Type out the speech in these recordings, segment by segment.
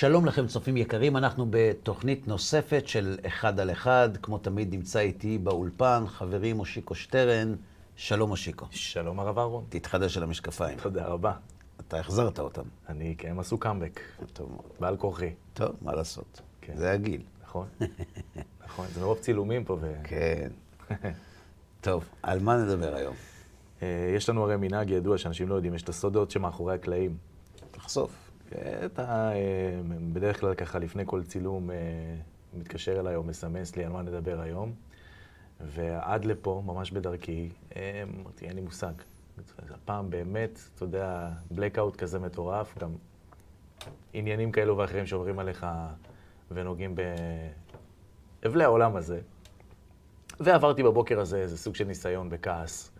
שלום לכם, צופים יקרים, אנחנו בתוכנית נוספת של אחד על אחד. כמו תמיד נמצא איתי באולפן חברי מושיקו שטרן. שלום מושיקו. שלום הרב אהרון. תתחדש על המשקפיים. תודה רבה. אתה החזרת אותם. אני, כן, הם עשו קאמבק. טוב מאוד. בעל כורחי. טוב, מה לעשות? כן. זה הגיל. נכון? נכון, זה מרוב צילומים פה ו... כן. טוב, על מה נדבר היום? אה, יש לנו הרי מנהג ידוע שאנשים לא יודעים, יש את הסודות שמאחורי הקלעים. תחשוף. אתה אה, בדרך כלל ככה לפני כל צילום אה, מתקשר אליי או מסמס לי על מה נדבר היום, ועד לפה, ממש בדרכי, אה, אמרתי, אין לי מושג. הפעם באמת, אתה יודע, בלקאוט כזה מטורף, גם עניינים כאלו ואחרים שעוברים עליך ונוגעים באבלי העולם הזה. ועברתי בבוקר הזה איזה סוג של ניסיון בכעס.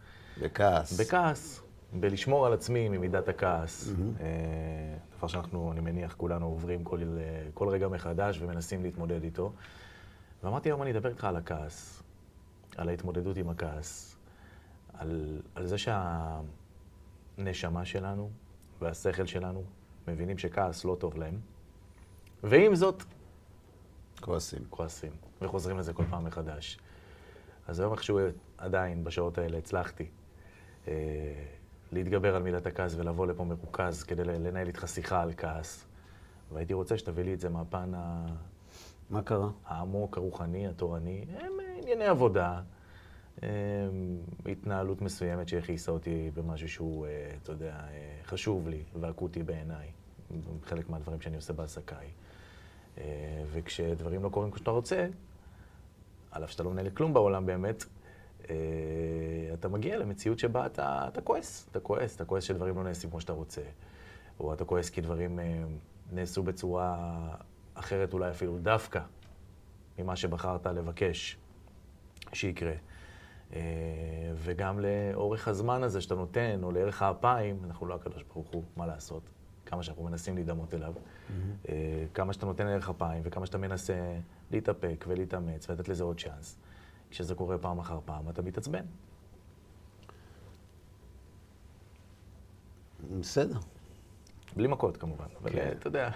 בכעס. בכעס, בלשמור על עצמי ממידת הכעס. Mm-hmm. דבר שאנחנו, אני מניח, כולנו עוברים כל, כל רגע מחדש ומנסים להתמודד איתו. ואמרתי היום אני אדבר איתך על הכעס, על ההתמודדות עם הכעס, על, על זה שהנשמה שלנו והשכל שלנו מבינים שכעס לא טוב להם, ועם זאת... כועסים. כועסים, וחוזרים לזה כל פעם מחדש. אז היום איכשהו עדיין, בשעות האלה, הצלחתי אה, להתגבר על מידת הכעס ולבוא לפה מרוכז כדי לנהל איתך שיחה על כעס. והייתי רוצה שתביא לי את זה מהפן ה... מה קרה? העמוק, הרוחני, התורני. הם ענייני עבודה, הם התנהלות מסוימת שהכעיסה אותי במשהו שהוא, אה, אתה יודע, אה, חשוב לי ואקוטי בעיניי, חלק מהדברים שאני עושה בעסקיי. אה, וכשדברים לא קורים כמו שאתה רוצה, על אף שאתה לא מנהל כלום בעולם באמת, אתה מגיע למציאות שבה אתה, אתה כועס, אתה כועס, אתה כועס שדברים לא נעשים כמו שאתה רוצה, או אתה כועס כי דברים נעשו בצורה אחרת אולי אפילו דווקא ממה שבחרת לבקש שיקרה. וגם לאורך הזמן הזה שאתה נותן, או לערך האפיים, אנחנו לא הקדוש ברוך הוא, מה לעשות? כמה שאנחנו מנסים להידמות אליו. Mm-hmm. כמה שאתה נותן לערך אפיים, וכמה שאתה מנסה להתאפק ולהתאמץ ולתת לזה עוד צ'אנס. כשזה קורה פעם אחר פעם, אתה מתעצבן. בסדר. בלי מכות כמובן, אבל כן. אתה יודע.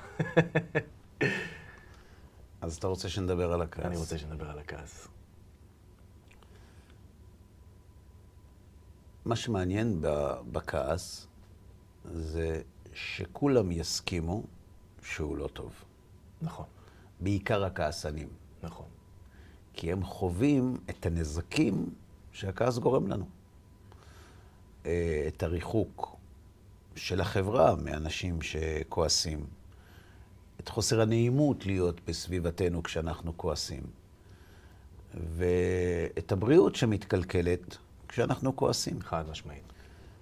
אז אתה רוצה שנדבר על הכעס? אני רוצה שנדבר על הכעס. מה שמעניין בכעס זה שכולם יסכימו שהוא לא טוב. נכון. בעיקר הכעסנים. נכון. כי הם חווים את הנזקים שהכעס גורם לנו. אה, את הריחוק של החברה מאנשים שכועסים. את חוסר הנעימות להיות בסביבתנו כשאנחנו כועסים. ואת הבריאות שמתקלקלת כשאנחנו כועסים. חד משמעית.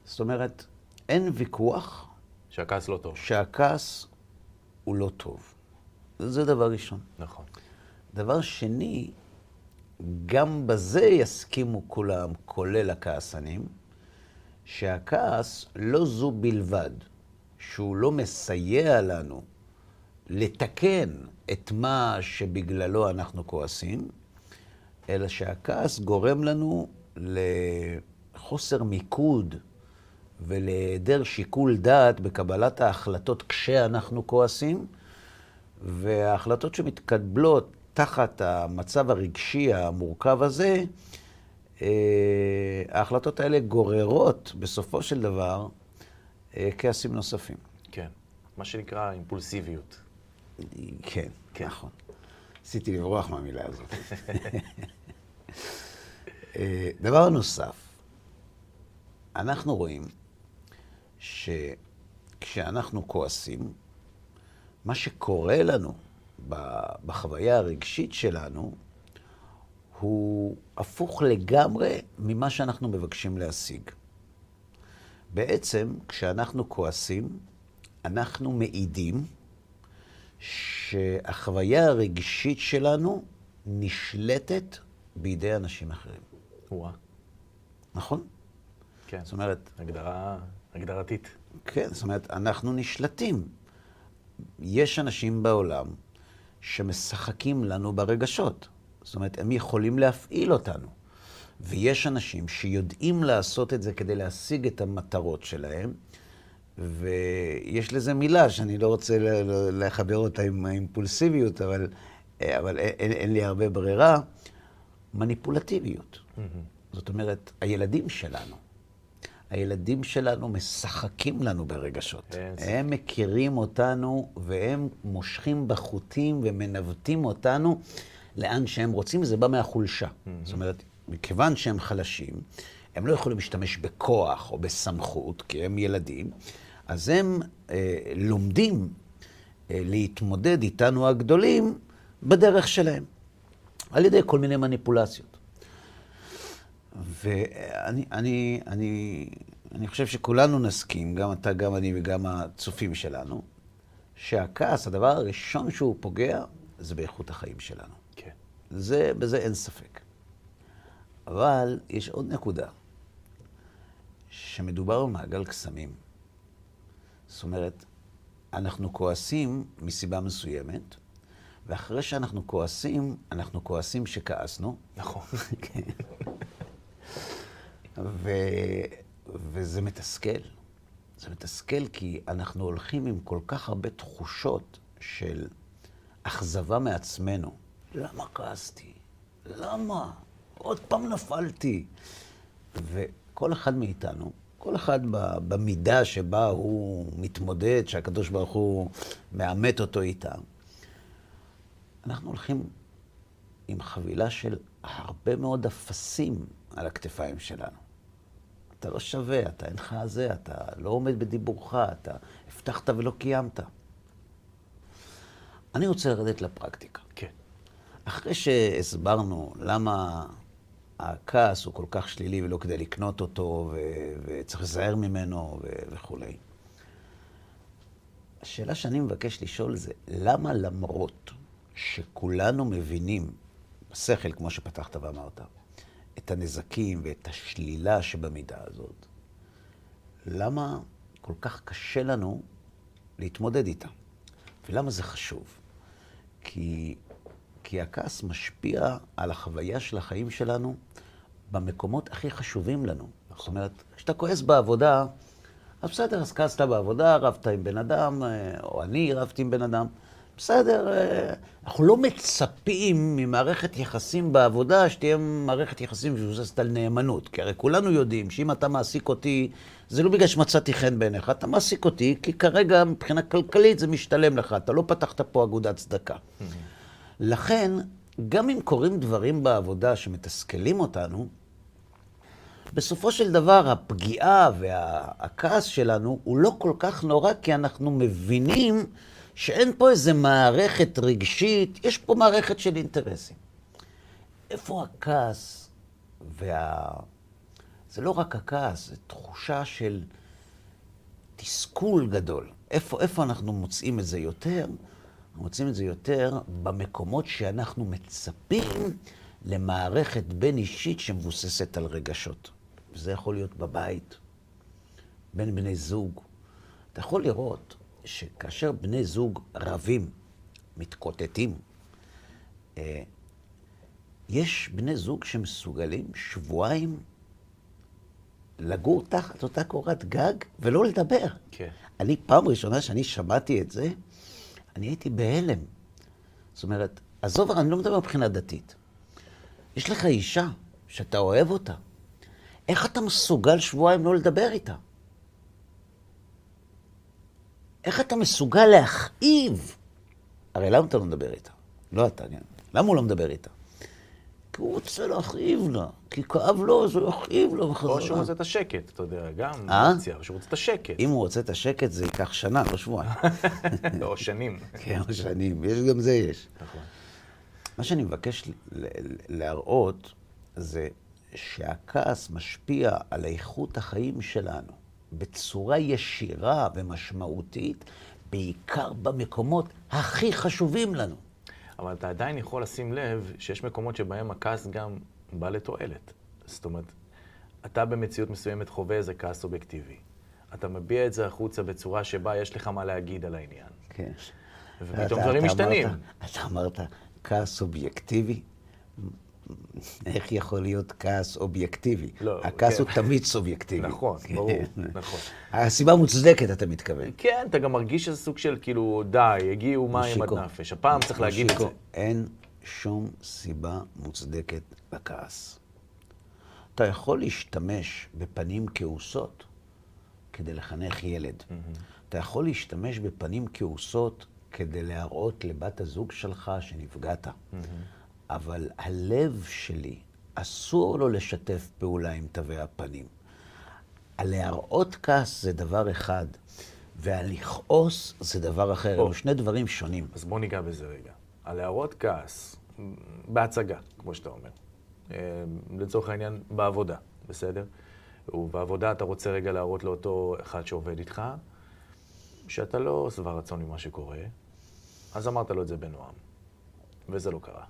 זאת אומרת, אין ויכוח שהכעס לא טוב. שהכעס הוא לא טוב. זה דבר ראשון. נכון. דבר שני, גם בזה יסכימו כולם, כולל הכעסנים, שהכעס לא זו בלבד, שהוא לא מסייע לנו לתקן את מה שבגללו אנחנו כועסים, אלא שהכעס גורם לנו לחוסר מיקוד ולהיעדר שיקול דעת בקבלת ההחלטות כשאנחנו כועסים, וההחלטות שמתקבלות תחת המצב הרגשי המורכב הזה, אה, ההחלטות האלה גוררות בסופו של דבר אה, כעסים נוספים. כן. מה שנקרא אימפולסיביות. כן, כן. נכון. ניסיתי לברוח מהמילה הזאת. אה, דבר נוסף, אנחנו רואים שכשאנחנו כועסים, מה שקורה לנו בחוויה הרגשית שלנו, הוא הפוך לגמרי ממה שאנחנו מבקשים להשיג. בעצם, כשאנחנו כועסים, אנחנו מעידים שהחוויה הרגשית שלנו נשלטת בידי אנשים אחרים. וואה. נכון? כן. זאת אומרת... הגדרה, הגדרתית. כן, זאת אומרת, אנחנו נשלטים. יש אנשים בעולם שמשחקים לנו ברגשות. זאת אומרת, הם יכולים להפעיל אותנו. ויש אנשים שיודעים לעשות את זה כדי להשיג את המטרות שלהם, ויש לזה מילה שאני לא רוצה לחבר אותה עם האימפולסיביות, אבל, אבל אין, אין לי הרבה ברירה, מניפולטיביות. Mm-hmm. זאת אומרת, הילדים שלנו, הילדים שלנו משחקים לנו ברגשות. Yes. הם מכירים אותנו והם מושכים בחוטים ומנווטים אותנו לאן שהם רוצים, וזה בא מהחולשה. Mm-hmm. זאת אומרת, מכיוון שהם חלשים, הם לא יכולים להשתמש בכוח או בסמכות, כי הם ילדים, אז הם אה, לומדים אה, להתמודד איתנו הגדולים בדרך שלהם, על ידי כל מיני מניפולציות. ואני אני, אני, אני חושב שכולנו נסכים, גם אתה, גם אני וגם הצופים שלנו, שהכעס, הדבר הראשון שהוא פוגע, זה באיכות החיים שלנו. כן. זה, בזה אין ספק. אבל יש עוד נקודה, שמדובר במעגל קסמים. זאת אומרת, אנחנו כועסים מסיבה מסוימת, ואחרי שאנחנו כועסים, אנחנו כועסים שכעסנו. נכון. ו... וזה מתסכל. זה מתסכל כי אנחנו הולכים עם כל כך הרבה תחושות של אכזבה מעצמנו. למה כעסתי? למה? עוד פעם נפלתי. וכל אחד מאיתנו, כל אחד במידה שבה הוא מתמודד, שהקדוש ברוך הוא מאמת אותו איתה, אנחנו הולכים עם חבילה של הרבה מאוד אפסים על הכתפיים שלנו. אתה לא שווה, אתה אינך זה, אתה לא עומד בדיבורך, אתה הבטחת ולא קיימת. אני רוצה לרדת לפרקטיקה. כן. אחרי שהסברנו למה הכעס הוא כל כך שלילי ולא כדי לקנות אותו, ו- וצריך לזהר ממנו ו- וכולי. השאלה שאני מבקש לשאול זה, למה למרות שכולנו מבינים בשכל, כמו שפתחת ואמרת, את הנזקים ואת השלילה שבמידה הזאת, למה כל כך קשה לנו להתמודד איתה? ולמה זה חשוב? כי, כי הכעס משפיע על החוויה של החיים שלנו במקומות הכי חשובים לנו. זאת אומרת, כשאתה כועס בעבודה, אז בסדר, אז כעסת בעבודה, רבת עם בן אדם, אה, או אני רבתי עם בן אדם. בסדר, אה, אנחנו לא מצפים ממערכת יחסים בעבודה שתהיה מערכת יחסים מבוססת על נאמנות. כי הרי כולנו יודעים שאם אתה מעסיק אותי, זה לא בגלל שמצאתי חן בעיניך, אתה מעסיק אותי כי כרגע מבחינה כלכלית זה משתלם לך, אתה לא פתחת פה אגודת צדקה. לכן, גם אם קורים דברים בעבודה שמתסכלים אותנו, בסופו של דבר הפגיעה והכעס שלנו הוא לא כל כך נורא, כי אנחנו מבינים שאין פה איזה מערכת רגשית, יש פה מערכת של אינטרסים. איפה הכעס וה... זה לא רק הכעס, זה תחושה של תסכול גדול. איפה, איפה אנחנו מוצאים את זה יותר? אנחנו מוצאים את זה יותר במקומות שאנחנו מצפים למערכת בין-אישית שמבוססת על רגשות. וזה יכול להיות בבית, בין בני זוג. אתה יכול לראות שכאשר בני זוג רבים, מתקוטטים, אה, יש בני זוג שמסוגלים שבועיים לגור תחת אותה קורת גג ולא לדבר. כן. אני, פעם ראשונה שאני שמעתי את זה, אני הייתי בהלם. זאת אומרת, עזוב, אני לא מדבר מבחינה דתית. יש לך אישה שאתה אוהב אותה. איך אתה מסוגל שבועיים לא לדבר איתה? איך אתה מסוגל להכאיב? הרי למה אתה לא מדבר איתה? לא אתה, כן. למה הוא לא מדבר איתה? כי הוא רוצה להכאיב לה, כי כאב לו, אז הוא יכאיב לו בחזרה. או שהוא רוצה את השקט, אתה יודע, גם אה? מציע, או שהוא רוצה את השקט. אם הוא רוצה את השקט, זה ייקח שנה, לא שבועיים. או שנים. כן, או שנים, יש גם זה יש. נכון. מה שאני מבקש להראות, זה שהכעס משפיע על איכות החיים שלנו בצורה ישירה ומשמעותית, בעיקר במקומות הכי חשובים לנו. אבל אתה עדיין יכול לשים לב שיש מקומות שבהם הכעס גם בא לתועלת. זאת אומרת, אתה במציאות מסוימת חווה איזה כעס אובייקטיבי. אתה מביע את זה החוצה בצורה שבה יש לך מה להגיד על העניין. כן. ופתאום דברים משתנים. אתה אמרת, כעס אובייקטיבי? איך יכול להיות כעס אובייקטיבי? לא, הכעס כן. הוא תמיד סובייקטיבי. נכון, ברור, נכון. הסיבה מוצדקת, אתה מתכוון. כן, אתה גם מרגיש שזה סוג של כאילו, די, הגיעו מים עד. נפש. הפעם צריך להגיד את זה. אין שום סיבה מוצדקת לכעס. אתה יכול להשתמש בפנים כעוסות כדי לחנך ילד. אתה יכול להשתמש בפנים כעוסות כדי להראות לבת הזוג שלך שנפגעת. אבל הלב שלי, אסור לו לשתף פעולה עם תווי הפנים. הלהראות כעס זה דבר אחד, והלכעוס זה דבר אחר. אלו שני דברים שונים. אז בוא ניגע בזה רגע. הלהראות כעס, בהצגה, כמו שאתה אומר. אה, לצורך העניין, בעבודה, בסדר? ובעבודה אתה רוצה רגע להראות לאותו אחד שעובד איתך, שאתה לא שבע רצון ממה שקורה, אז אמרת לו את זה בנועם, וזה לא קרה.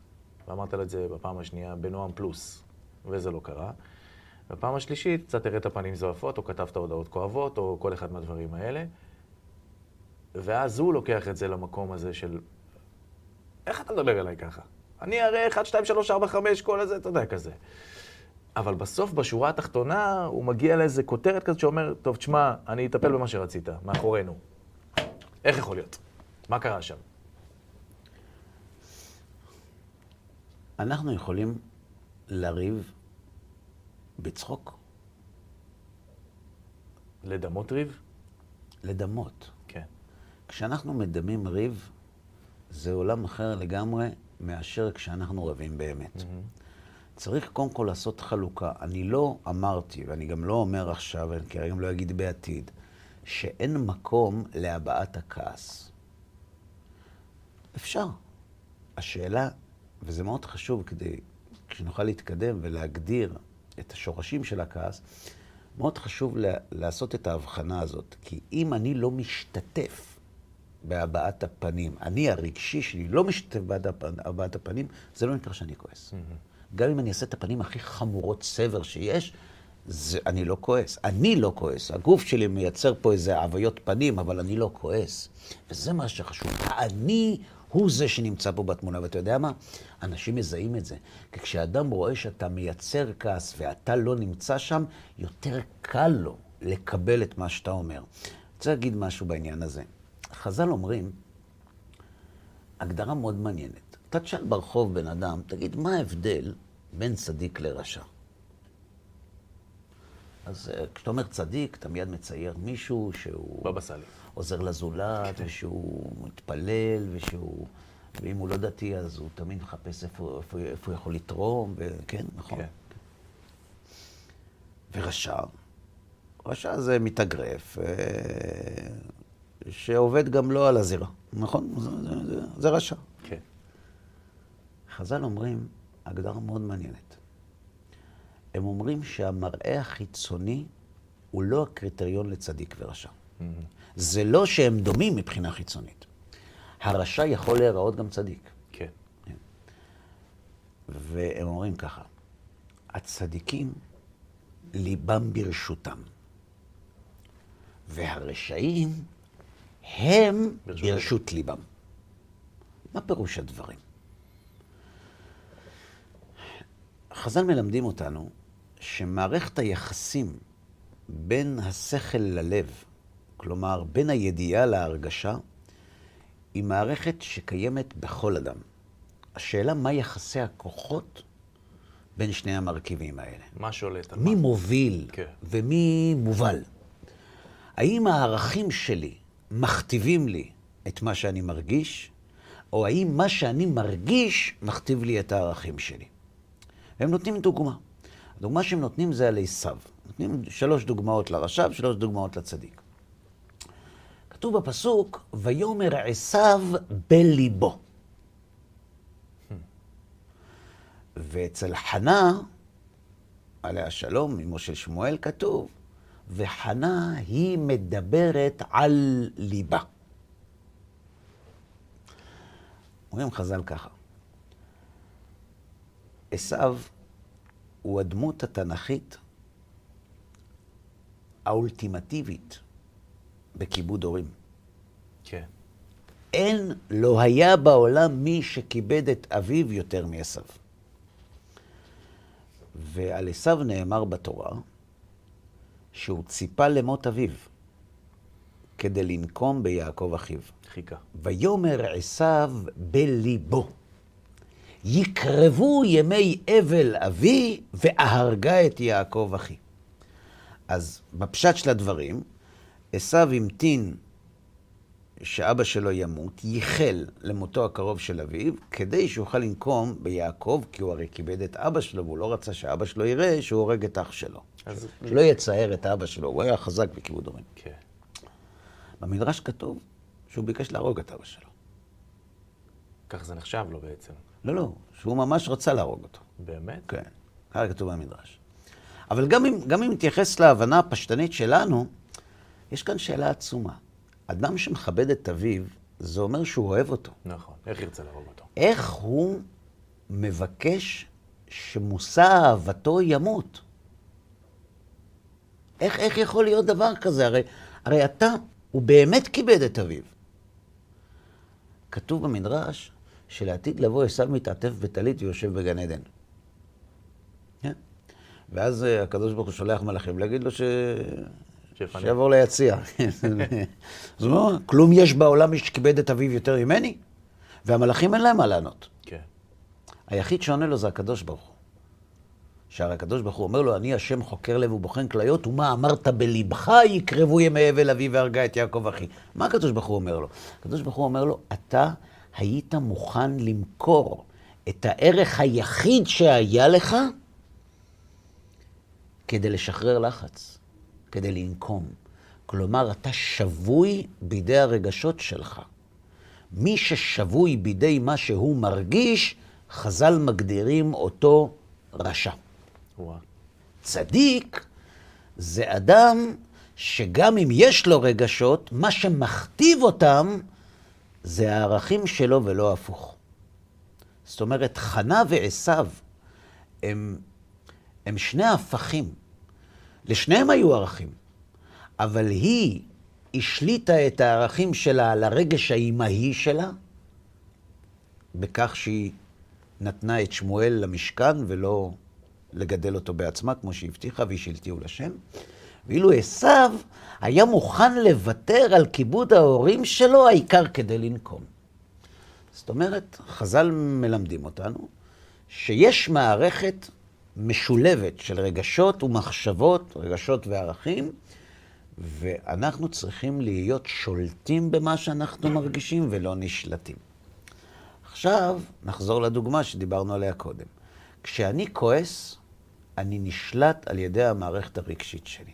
ואמרת לו את זה בפעם השנייה בנועם פלוס, וזה לא קרה. בפעם השלישית קצת הראת פנים זועפות, או כתבת הודעות כואבות, או כל אחד מהדברים האלה. ואז הוא לוקח את זה למקום הזה של, איך אתה מדבר אליי ככה? אני הרי 1, 2, 3, 4, 5, כל הזה, אתה יודע, כזה. אבל בסוף, בשורה התחתונה, הוא מגיע לאיזה כותרת כזאת שאומר, טוב, תשמע, אני אטפל במה שרצית, מאחורינו. איך יכול להיות? מה קרה שם? אנחנו יכולים לריב בצחוק, לדמות ריב? לדמות. כן. כשאנחנו מדמים ריב, זה עולם אחר לגמרי מאשר כשאנחנו רבים באמת. צריך קודם כל לעשות חלוקה. אני לא אמרתי, ואני גם לא אומר עכשיו, ואני כרגע גם לא אגיד בעתיד, שאין מקום להבעת הכעס. אפשר. השאלה, וזה מאוד חשוב כדי, כשנוכל להתקדם ולהגדיר את השורשים של הכעס, מאוד חשוב לה, לעשות את ההבחנה הזאת. כי אם אני לא משתתף בהבעת הפנים, אני הרגשי שלי לא משתתף בהבעת הפנים, זה לא נקרא שאני כועס. גם אם אני אעשה את הפנים הכי חמורות סבר שיש, זה, אני לא כועס. אני לא כועס. הגוף שלי מייצר פה איזה עוויות פנים, אבל אני לא כועס. וזה מה שחשוב. האני הוא זה שנמצא פה בתמונה. ואתה יודע מה? אנשים מזהים את זה. כי כשאדם רואה שאתה מייצר כעס ואתה לא נמצא שם, יותר קל לו לקבל את מה שאתה אומר. אני רוצה להגיד משהו בעניין הזה. חז"ל אומרים, הגדרה מאוד מעניינת. אתה תשאל ברחוב בן אדם, תגיד, מה ההבדל בין צדיק לרשע? אז אה, כשאתה אומר צדיק, אתה מיד מצייר מישהו שהוא בבא סאלי. עוזר לזולת, ושהוא מתפלל, ושהוא... ואם הוא לא דתי, אז הוא תמיד מחפש איפה, איפה, איפה הוא יכול לתרום, וכן, נכון. כן. ורשע, רשע זה מתאגרף, אה, שעובד גם לא על הזירה, נכון? זה, זה, זה, זה רשע. כן. חז"ל אומרים הגדרה מאוד מעניינת. הם אומרים שהמראה החיצוני הוא לא הקריטריון לצדיק ורשע. זה לא שהם דומים מבחינה חיצונית. הרשע יכול להיראות גם צדיק. כן. והם אומרים ככה, הצדיקים, ליבם ברשותם, והרשעים, הם ברשות ברשות ליבם. מה פירוש הדברים? חז"ל מלמדים אותנו שמערכת היחסים בין השכל ללב, כלומר בין הידיעה להרגשה, היא מערכת שקיימת בכל אדם. השאלה מה יחסי הכוחות בין שני המרכיבים האלה. מה שולט על מי מה? מוביל כן. ומי מובל? האם הערכים שלי מכתיבים לי את מה שאני מרגיש, או האם מה שאני מרגיש מכתיב לי את הערכים שלי? הם נותנים דוגמה. הדוגמה שהם נותנים זה על עשיו. נותנים שלוש דוגמאות לרשע ושלוש דוגמאות לצדיק. כתוב בפסוק, ויאמר עשיו בליבו. ואצל חנה, עליה שלום, אמו של שמואל, כתוב, וחנה היא מדברת על ליבה. אומרים חז"ל ככה, עשיו הוא הדמות התנ"כית האולטימטיבית בכיבוד הורים. כן. אין, לא היה בעולם מי שכיבד את אביו יותר מעשיו. ועל עשיו נאמר בתורה שהוא ציפה למות אביו כדי לנקום ביעקב אחיו. חיכה. ויאמר עשיו בליבו, יקרבו ימי אבל אבי, ואהרגה את יעקב אחי. אז בפשט של הדברים, עשיו המתין שאבא שלו ימות, ייחל למותו הקרוב של אביו, כדי שיוכל לנקום ביעקב, כי הוא הרי כיבד את אבא שלו, והוא לא רצה שאבא שלו יראה שהוא הורג את אח שלו. אז- שלא יצער את אבא שלו, הוא היה חזק בכיבוד הורים. כן. במדרש כתוב שהוא ביקש להרוג את אבא שלו. כך זה נחשב לו בעצם. לא, לא, שהוא ממש רצה להרוג אותו. באמת? כן, ככה כתוב במדרש. אבל גם אם, גם אם נתייחס להבנה הפשטנית שלנו, יש כאן שאלה עצומה. אדם שמכבד את אביו, זה אומר שהוא אוהב אותו. נכון. איך ירצה להרוג אותו? איך הוא מבקש שמושא אהבתו ימות? איך, איך יכול להיות דבר כזה? הרי, הרי אתה, הוא באמת כיבד את אביו. כתוב במדרש שלעתיד לבוא עשיו מתעטף בטלית ויושב בגן עדן. כן? ואז אה, הקדוש ברוך הוא שולח מלאכים להגיד לו ש... שיעבור ליציע. אז הוא אומר, כלום יש בעולם מי שכיבד את אביו יותר ממני? והמלאכים אין להם מה לענות. כן. היחיד שעונה לו זה הקדוש ברוך הוא. שהרי הקדוש ברוך הוא אומר לו, אני השם חוקר לב ובוחן כליות, ומה אמרת בלבך יקרבו ימי אבל אבי והרגה את יעקב אחי. מה הקדוש ברוך הוא אומר לו? הקדוש ברוך הוא אומר לו, אתה היית מוכן למכור את הערך היחיד שהיה לך כדי לשחרר לחץ, כדי לנקום. כלומר, אתה שבוי בידי הרגשות שלך. מי ששבוי בידי מה שהוא מרגיש, חז"ל מגדירים אותו רשע. וואה. צדיק זה אדם שגם אם יש לו רגשות, מה שמכתיב אותם זה הערכים שלו ולא הפוך. זאת אומרת, חנה ועשיו הם, הם שני הפכים. לשניהם היו ערכים, אבל היא השליטה את הערכים שלה על הרגש האימהי שלה, בכך שהיא נתנה את שמואל למשכן ולא לגדל אותו בעצמה, כמו שהבטיחה, והשילתיהו לשם. ואילו עשיו היה מוכן לוותר על כיבוד ההורים שלו, העיקר כדי לנקום. זאת אומרת, חז"ל מלמדים אותנו שיש מערכת משולבת של רגשות ומחשבות, רגשות וערכים, ואנחנו צריכים להיות שולטים במה שאנחנו מרגישים ולא נשלטים. עכשיו נחזור לדוגמה שדיברנו עליה קודם. כשאני כועס, אני נשלט על ידי המערכת הרגשית שלי.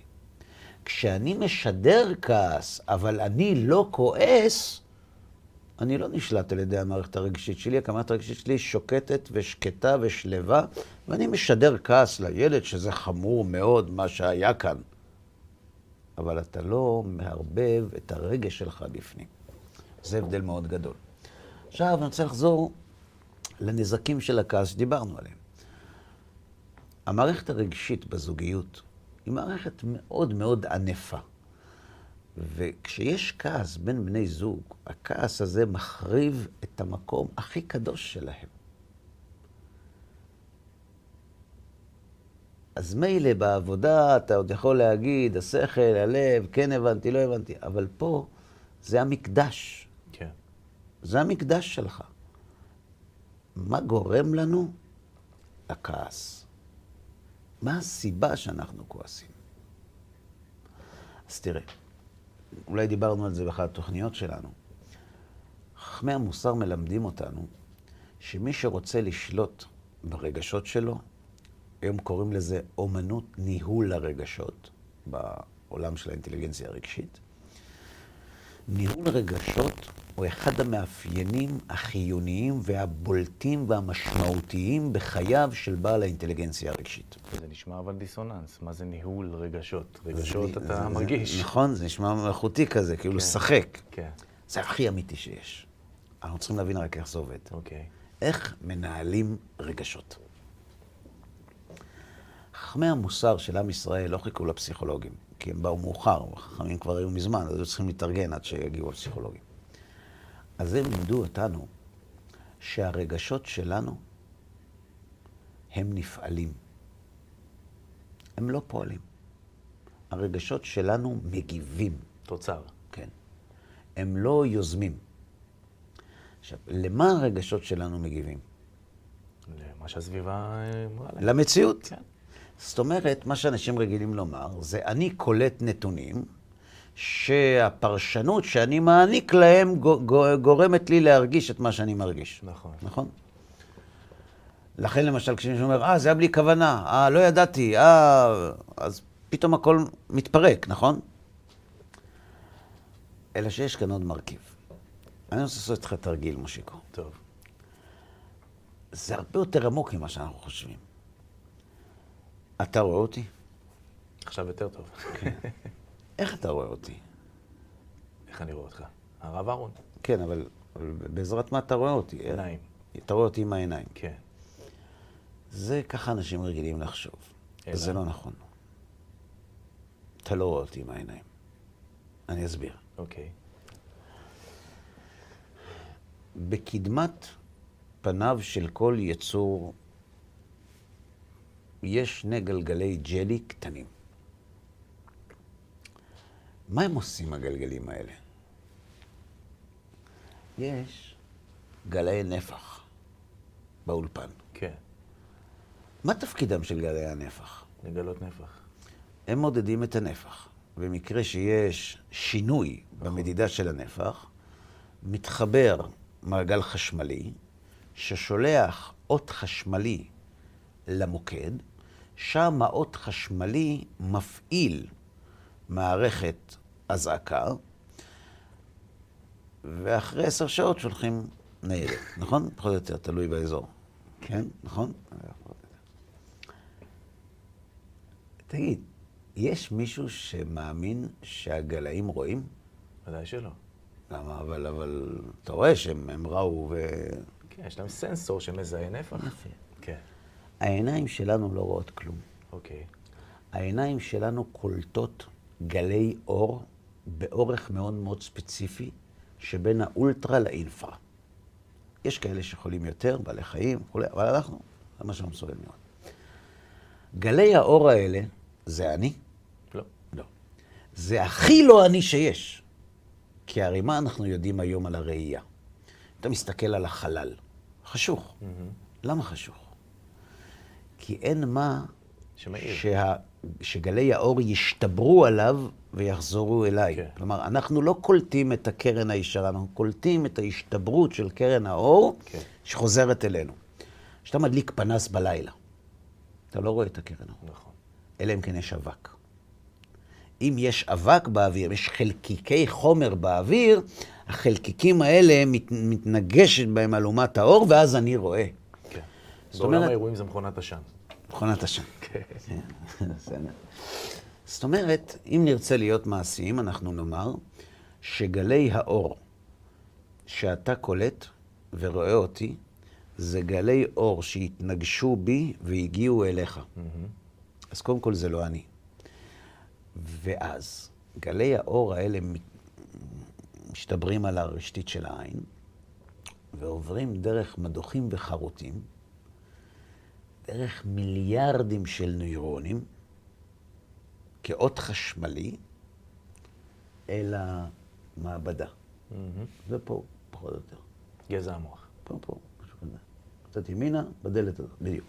כשאני משדר כעס, אבל אני לא כועס, אני לא נשלט על ידי המערכת הרגשית שלי, המערכת הרגשית שלי שוקטת ושקטה ושלווה, ואני משדר כעס לילד, שזה חמור מאוד מה שהיה כאן. אבל אתה לא מערבב את הרגש שלך בפנים. זה הבדל מאוד גדול. עכשיו אני רוצה לחזור לנזקים של הכעס שדיברנו עליהם. המערכת הרגשית בזוגיות היא מערכת מאוד מאוד ענפה. וכשיש כעס בין בני זוג, הכעס הזה מחריב את המקום הכי קדוש שלהם. אז מילא בעבודה אתה עוד יכול להגיד, השכל, הלב, כן הבנתי, לא הבנתי, אבל פה זה המקדש. כן. זה המקדש שלך. מה גורם לנו? לכעס. מה הסיבה שאנחנו כועסים? אז תראה, אולי דיברנו על זה באחת התוכניות שלנו. חכמי המוסר מלמדים אותנו שמי שרוצה לשלוט ברגשות שלו, היום קוראים לזה אומנות ניהול הרגשות בעולם של האינטליגנציה הרגשית. ניהול רגשות הוא אחד המאפיינים החיוניים והבולטים והמשמעותיים בחייו של בעל האינטליגנציה הרגשית. זה נשמע אבל דיסוננס. מה זה ניהול רגשות? רגשות זה- אתה זה- מרגיש. נכון, זה נשמע מלאכותי כזה, כאילו כן. לשחק. כן. זה הכי אמיתי שיש. אנחנו צריכים להבין רק איך זה עובד. אוקיי. איך מנהלים רגשות. חכמי המוסר של עם ישראל לא חיכו לפסיכולוגים, כי הם באו מאוחר, החכמים כבר היו מזמן, אז היו צריכים להתארגן עד שיגיעו הפסיכולוגים. אז הם לימדו אותנו שהרגשות שלנו הם נפעלים. הם לא פועלים. הרגשות שלנו מגיבים, תוצר. כן. הם לא יוזמים. עכשיו, למה הרגשות שלנו מגיבים? למה שהסביבה אה, אמרה להם. למציאות. כן. זאת אומרת, מה שאנשים רגילים לומר, זה אני קולט נתונים שהפרשנות שאני מעניק להם גו- גו- גורמת לי להרגיש את מה שאני מרגיש. נכון. נכון? לכן למשל כשמישהו אומר, אה, זה היה בלי כוונה, אה, לא ידעתי, אה, אז פתאום הכל מתפרק, נכון? אלא שיש כאן עוד מרכיב. אני רוצה לעשות איתך תרגיל, מושיקו. טוב. זה הרבה יותר עמוק ממה שאנחנו חושבים. אתה רואה אותי? עכשיו יותר טוב. איך אתה רואה אותי? איך אני רואה אותך? הרב אהרון. כן, אבל, אבל בעזרת מה אתה רואה אותי? עיניים. אתה רואה אותי עם העיניים. כן. זה ככה אנשים רגילים לחשוב. אלא? זה לא נכון. אתה לא רואה אותי עם העיניים. אני אסביר. אוקיי. בקדמת פניו של כל יצור יש שני גלגלי ג'לי קטנים. מה הם עושים, הגלגלים האלה? יש גלאי נפח באולפן. כן. מה תפקידם של גלאי הנפח? לגלות נפח. הם מודדים את הנפח. במקרה שיש שינוי במדידה של הנפח, מתחבר מעגל חשמלי, ששולח אות חשמלי למוקד, שם האות חשמלי מפעיל מערכת אזעקה, ואחרי עשר שעות שולחים ניידת, נכון? פחות או יותר, תלוי באזור. כן, נכון? תגיד, יש מישהו שמאמין שהגלאים רואים? ודאי שלא. למה? אבל, אבל אתה רואה שהם הם ראו ו... כן, יש להם סנסור שמזהה נפח. יפה. כן. העיניים שלנו לא רואות כלום. אוקיי. העיניים שלנו קולטות גלי אור באורך מאוד מאוד ספציפי, שבין האולטרה לאינפרה. יש כאלה שיכולים יותר, בעלי חיים וכולי, אבל אנחנו, זה מה שאנחנו מסוגלים לראות. גלי האור האלה, זה אני? לא. לא. זה הכי לא אני שיש. כי הרי מה אנחנו יודעים היום על הראייה? אתה מסתכל על החלל, חשוך. למה חשוך? כי אין מה. שה... שגלי האור ישתברו עליו ויחזרו אליי. כן. כלומר, אנחנו לא קולטים את הקרן הישרה, אנחנו קולטים את ההשתברות של קרן האור כן. שחוזרת אלינו. כשאתה מדליק פנס בלילה, אתה לא רואה את הקרן האור, נכון. אלא אם כן יש אבק. אם יש אבק באוויר, יש חלקיקי חומר באוויר, החלקיקים האלה מת, מתנגשת בהם אלומת האור, ואז אני רואה. כן. זאת בעולם אומרת- האירועים זה מכונת עשן. מכונת עשן. כן. זאת אומרת, אם נרצה להיות מעשיים, אנחנו נאמר שגלי האור שאתה קולט ורואה אותי, זה גלי אור שהתנגשו בי והגיעו אליך. אז קודם כל זה לא אני. ואז גלי האור האלה משתברים על הרשתית של העין ועוברים דרך מדוחים וחרוטים, דרך מיליארדים של נוירונים, כאות חשמלי, אל המעבדה. ופה, פחות או יותר. גזע המוח. פה, פה, משהו כזה. קצת ימינה, בדלת הזאת, בדיוק.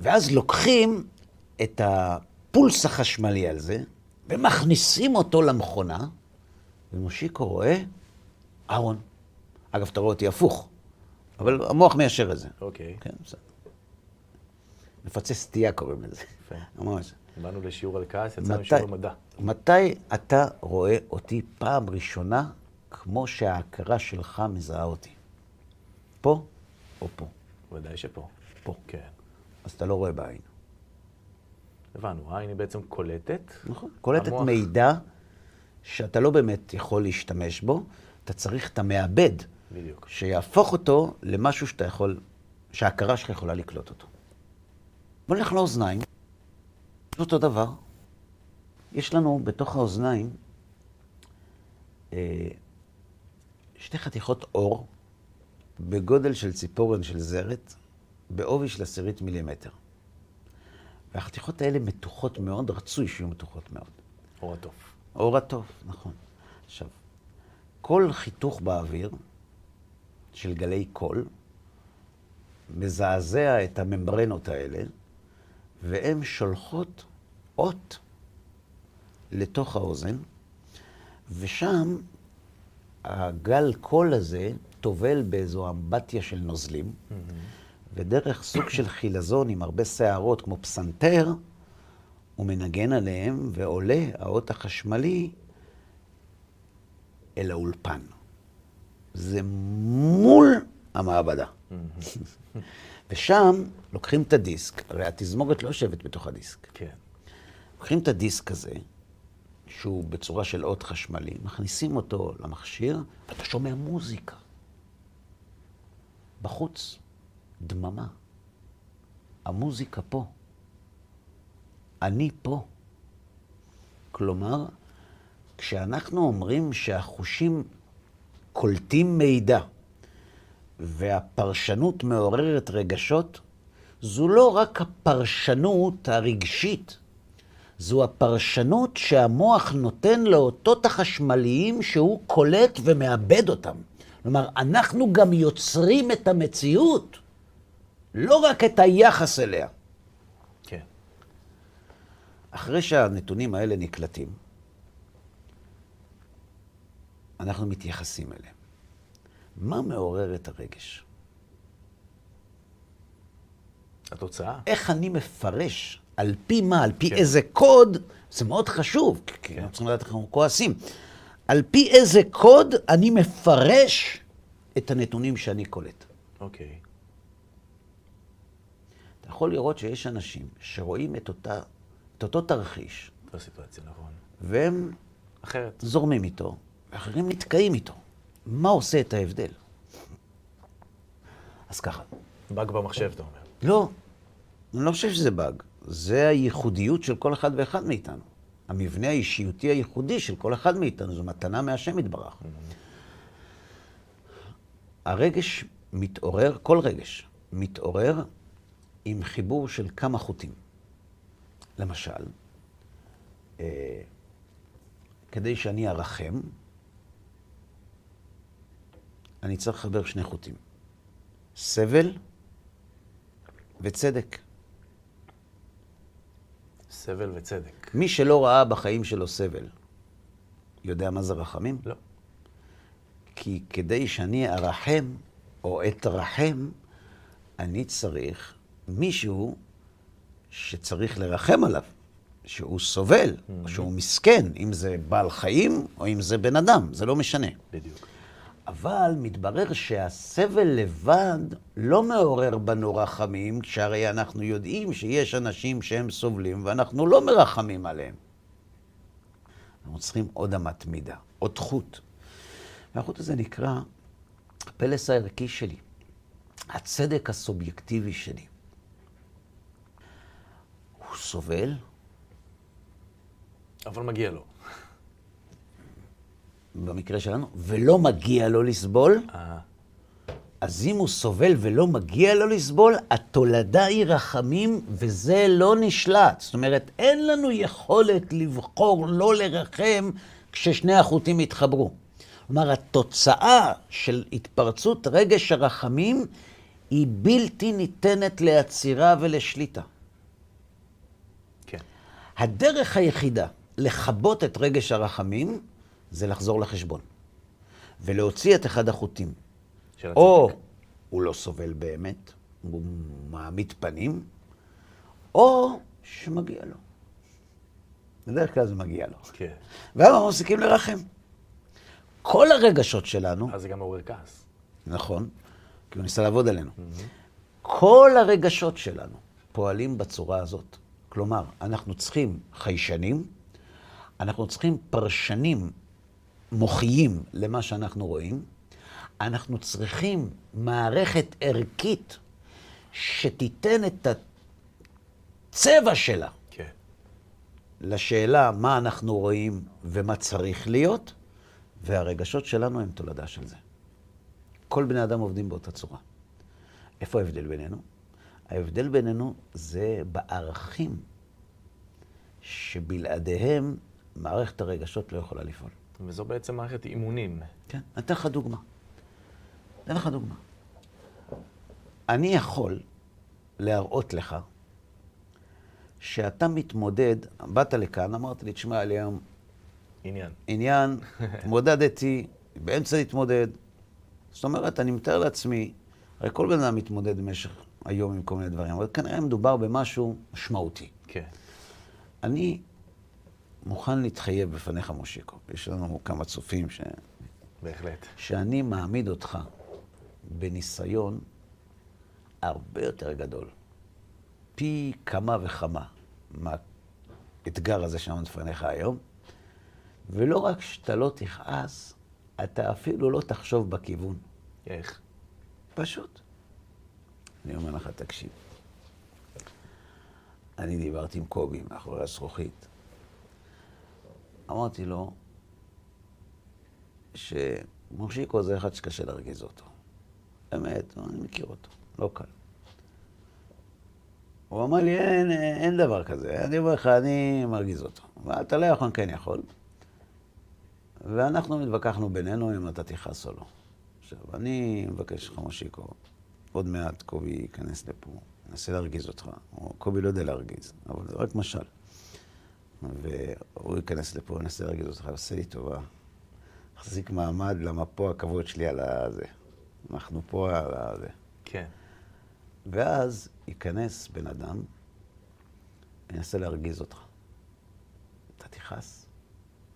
ואז לוקחים את הפולס החשמלי על זה, ומכניסים אותו למכונה, ומושיקו רואה אהרון. אגב, אתה רואה אותי הפוך, אבל המוח מיישר את זה. אוקיי. כן, בסדר. מפצה סטייה קוראים לזה. יפה. ממש. באנו לשיעור על כעס, יצאנו מתי- לשיעור במדע. מתי אתה רואה אותי פעם ראשונה כמו שההכרה שלך מזהה אותי? פה או פה? ודאי שפה. פה. כן. אז אתה לא רואה בעין. הבנו, העין היא בעצם קולטת. נכון. קולטת המוח- מידע שאתה לא באמת יכול להשתמש בו, אתה צריך את המעבד בדיוק. שיהפוך אותו למשהו שאתה יכול, שההכרה שלך יכולה לקלוט אותו. בוא נלך לאוזניים, אותו דבר. יש לנו בתוך האוזניים אה, שתי חתיכות אור בגודל של ציפורן של זרת, בעובי של עשירית מילימטר. והחתיכות האלה מתוחות מאוד, רצוי שיהיו מתוחות מאוד. אור הטוב. אור הטוב, נכון. עכשיו, כל חיתוך באוויר של גלי קול מזעזע את הממברנות האלה, והן שולחות אות לתוך האוזן, ושם הגל קול הזה טובל באיזו אמבטיה של נוזלים, ודרך סוג של חילזון עם הרבה שערות, כמו פסנתר, הוא מנגן עליהם, ועולה האות החשמלי אל האולפן. זה מול המעבדה. ושם לוקחים את הדיסק, הרי התזמורת לא יושבת בתוך הדיסק. כן. לוקחים את הדיסק הזה, שהוא בצורה של אות חשמלי, מכניסים אותו למכשיר, ואתה שומע מוזיקה. בחוץ, דממה. המוזיקה פה. אני פה. כלומר, כשאנחנו אומרים שהחושים קולטים מידע והפרשנות מעוררת רגשות, זו לא רק הפרשנות הרגשית, זו הפרשנות שהמוח נותן לאותות החשמליים שהוא קולט ומאבד אותם. כלומר, אנחנו גם יוצרים את המציאות, לא רק את היחס אליה. כן. אחרי שהנתונים האלה נקלטים, אנחנו מתייחסים אליהם. מה מעורר את הרגש? התוצאה? איך אני מפרש, על פי מה, על פי כן. איזה קוד, זה מאוד חשוב, כי אנחנו צריכים לדעת איך אנחנו כועסים. על פי איזה קוד אני מפרש את הנתונים שאני קולט. אוקיי. אתה יכול לראות שיש אנשים שרואים את, אותה, את אותו תרחיש, זו הסיטואציה, נכון. והם אחרת. זורמים איתו, ואחרים נתקעים איתו. מה עושה את ההבדל? אז ככה, באג במחשב, אתה אומר. לא, אני לא חושב שזה באג. זה הייחודיות של כל אחד ואחד מאיתנו. המבנה האישיותי הייחודי של כל אחד מאיתנו, זו מתנה מהשם יתברך. הרגש מתעורר, כל רגש מתעורר עם חיבור של כמה חוטים. למשל, אה, כדי שאני ארחם, אני צריך לחבר שני חוטים. סבל וצדק. סבל וצדק. מי שלא ראה בחיים שלו סבל, יודע מה זה רחמים? לא. כי כדי שאני ארחם או אתרחם, אני צריך מישהו שצריך לרחם עליו, שהוא סובל, או שהוא מסכן, אם זה בעל חיים או אם זה בן אדם, זה לא משנה. בדיוק. אבל מתברר שהסבל לבד לא מעורר בנו רחמים, שהרי אנחנו יודעים שיש אנשים שהם סובלים ואנחנו לא מרחמים עליהם. אנחנו צריכים עוד אמת מידה, עוד חוט. והחוט הזה נקרא הפלס הערכי שלי, הצדק הסובייקטיבי שלי. הוא סובל, אבל מגיע לו. במקרה שלנו, ולא מגיע לו לסבול, אה, אז אם הוא סובל ולא מגיע לו לסבול, התולדה היא רחמים, וזה לא נשלט. זאת אומרת, אין לנו יכולת לבחור לא לרחם כששני החוטים יתחברו. כלומר, התוצאה של התפרצות רגש הרחמים היא בלתי ניתנת לעצירה ולשליטה. כן. הדרך היחידה לכבות את רגש הרחמים זה לחזור לחשבון ולהוציא את אחד החוטים. או הצדק. הוא לא סובל באמת, הוא מעמיד פנים, או שמגיע לו. בדרך כלל זה מגיע לו. כן. ואז אנחנו מפסיקים לרחם. כל הרגשות שלנו, אז זה גם מעורר כעס. נכון, כי הוא ניסה לעבוד עלינו. כל הרגשות שלנו פועלים בצורה הזאת. כלומר, אנחנו צריכים חיישנים, אנחנו צריכים פרשנים מוחיים למה שאנחנו רואים, אנחנו צריכים מערכת ערכית שתיתן את הצבע שלה כן. לשאלה מה אנחנו רואים ומה צריך להיות, והרגשות שלנו הם תולדה של זה. כל בני אדם עובדים באותה צורה. איפה ההבדל בינינו? ההבדל בינינו זה בערכים שבלעדיהם מערכת הרגשות לא יכולה לפעול. וזו בעצם מערכת אימונים. כן, אני אתן לך דוגמה. אתן לך דוגמה. אני יכול להראות לך שאתה מתמודד, באת לכאן, אמרת לי, תשמע, לי היום עניין. עניין, התמודדתי, באמצע להתמודד. זאת אומרת, אני מתאר לעצמי, הרי כל בן אדם מתמודד במשך היום עם כל מיני דברים, אבל כנראה מדובר במשהו משמעותי. כן. אני מוכן להתחייב בפניך, מושיקו, יש לנו כמה צופים, ש... בהחלט. שאני מעמיד אותך בניסיון הרבה יותר גדול, פי כמה וכמה מהאתגר הזה שעמד בפניך היום, ולא רק שאתה לא תכעס, אתה אפילו לא תחשוב בכיוון. איך? פשוט. אני אומר לך, תקשיב. אני דיברתי עם קובי מאחורי הזכוכית. אמרתי לו שמושיקו זה אחד שקשה להרגיז אותו. באמת, אני מכיר אותו, לא קל. הוא אמר לי, אין, אין דבר כזה. אני אומר לך, אני מרגיז אותו. ואתה לא יכול, כן יכול. ואנחנו התווכחנו בינינו אם אתה תכעס או לא. עכשיו, אני מבקש לך, מושיקו, עוד מעט קובי ייכנס לפה, ינסה להרגיז אותך. או קובי לא יודע להרגיז, אבל זה רק משל. והוא ייכנס לפה, ינסה להרגיז אותך, עושה לי טובה. תחזיק מעמד, למה פה הכבוד שלי על הזה. אנחנו פה על הזה. כן. ואז ייכנס בן אדם, ינסה להרגיז אותך. אתה תכעס?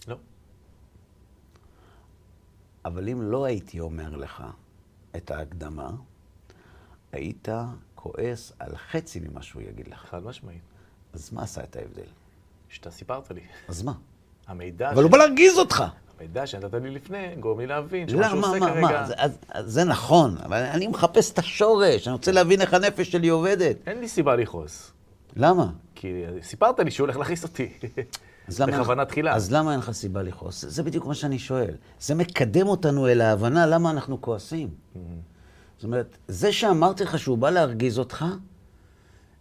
לא. אבל אם לא הייתי אומר לך את ההקדמה, היית כועס על חצי ממה שהוא יגיד לך. חד משמעית. אז מה עשה את ההבדל? שאתה סיפרת לי. אז מה? המידע אבל הוא בא להרגיז אותך. המידע שנתת לי לפני גורם לי להבין שמה שהוא עושה מה, כרגע... מה? זה, אז- זה נכון, אבל אני מחפש את השורש, אני רוצה להבין איך הנפש שלי עובדת. אין לי סיבה לכעוס. למה? כי סיפרת לי שהוא הולך להכעיס אותי. בכוונה תחילה. אז למה אין לך סיבה לכעוס? זה בדיוק מה שאני שואל. זה מקדם אותנו אל ההבנה למה אנחנו כועסים. זאת אומרת, זה שאמרתי לך שהוא בא להרגיז אותך,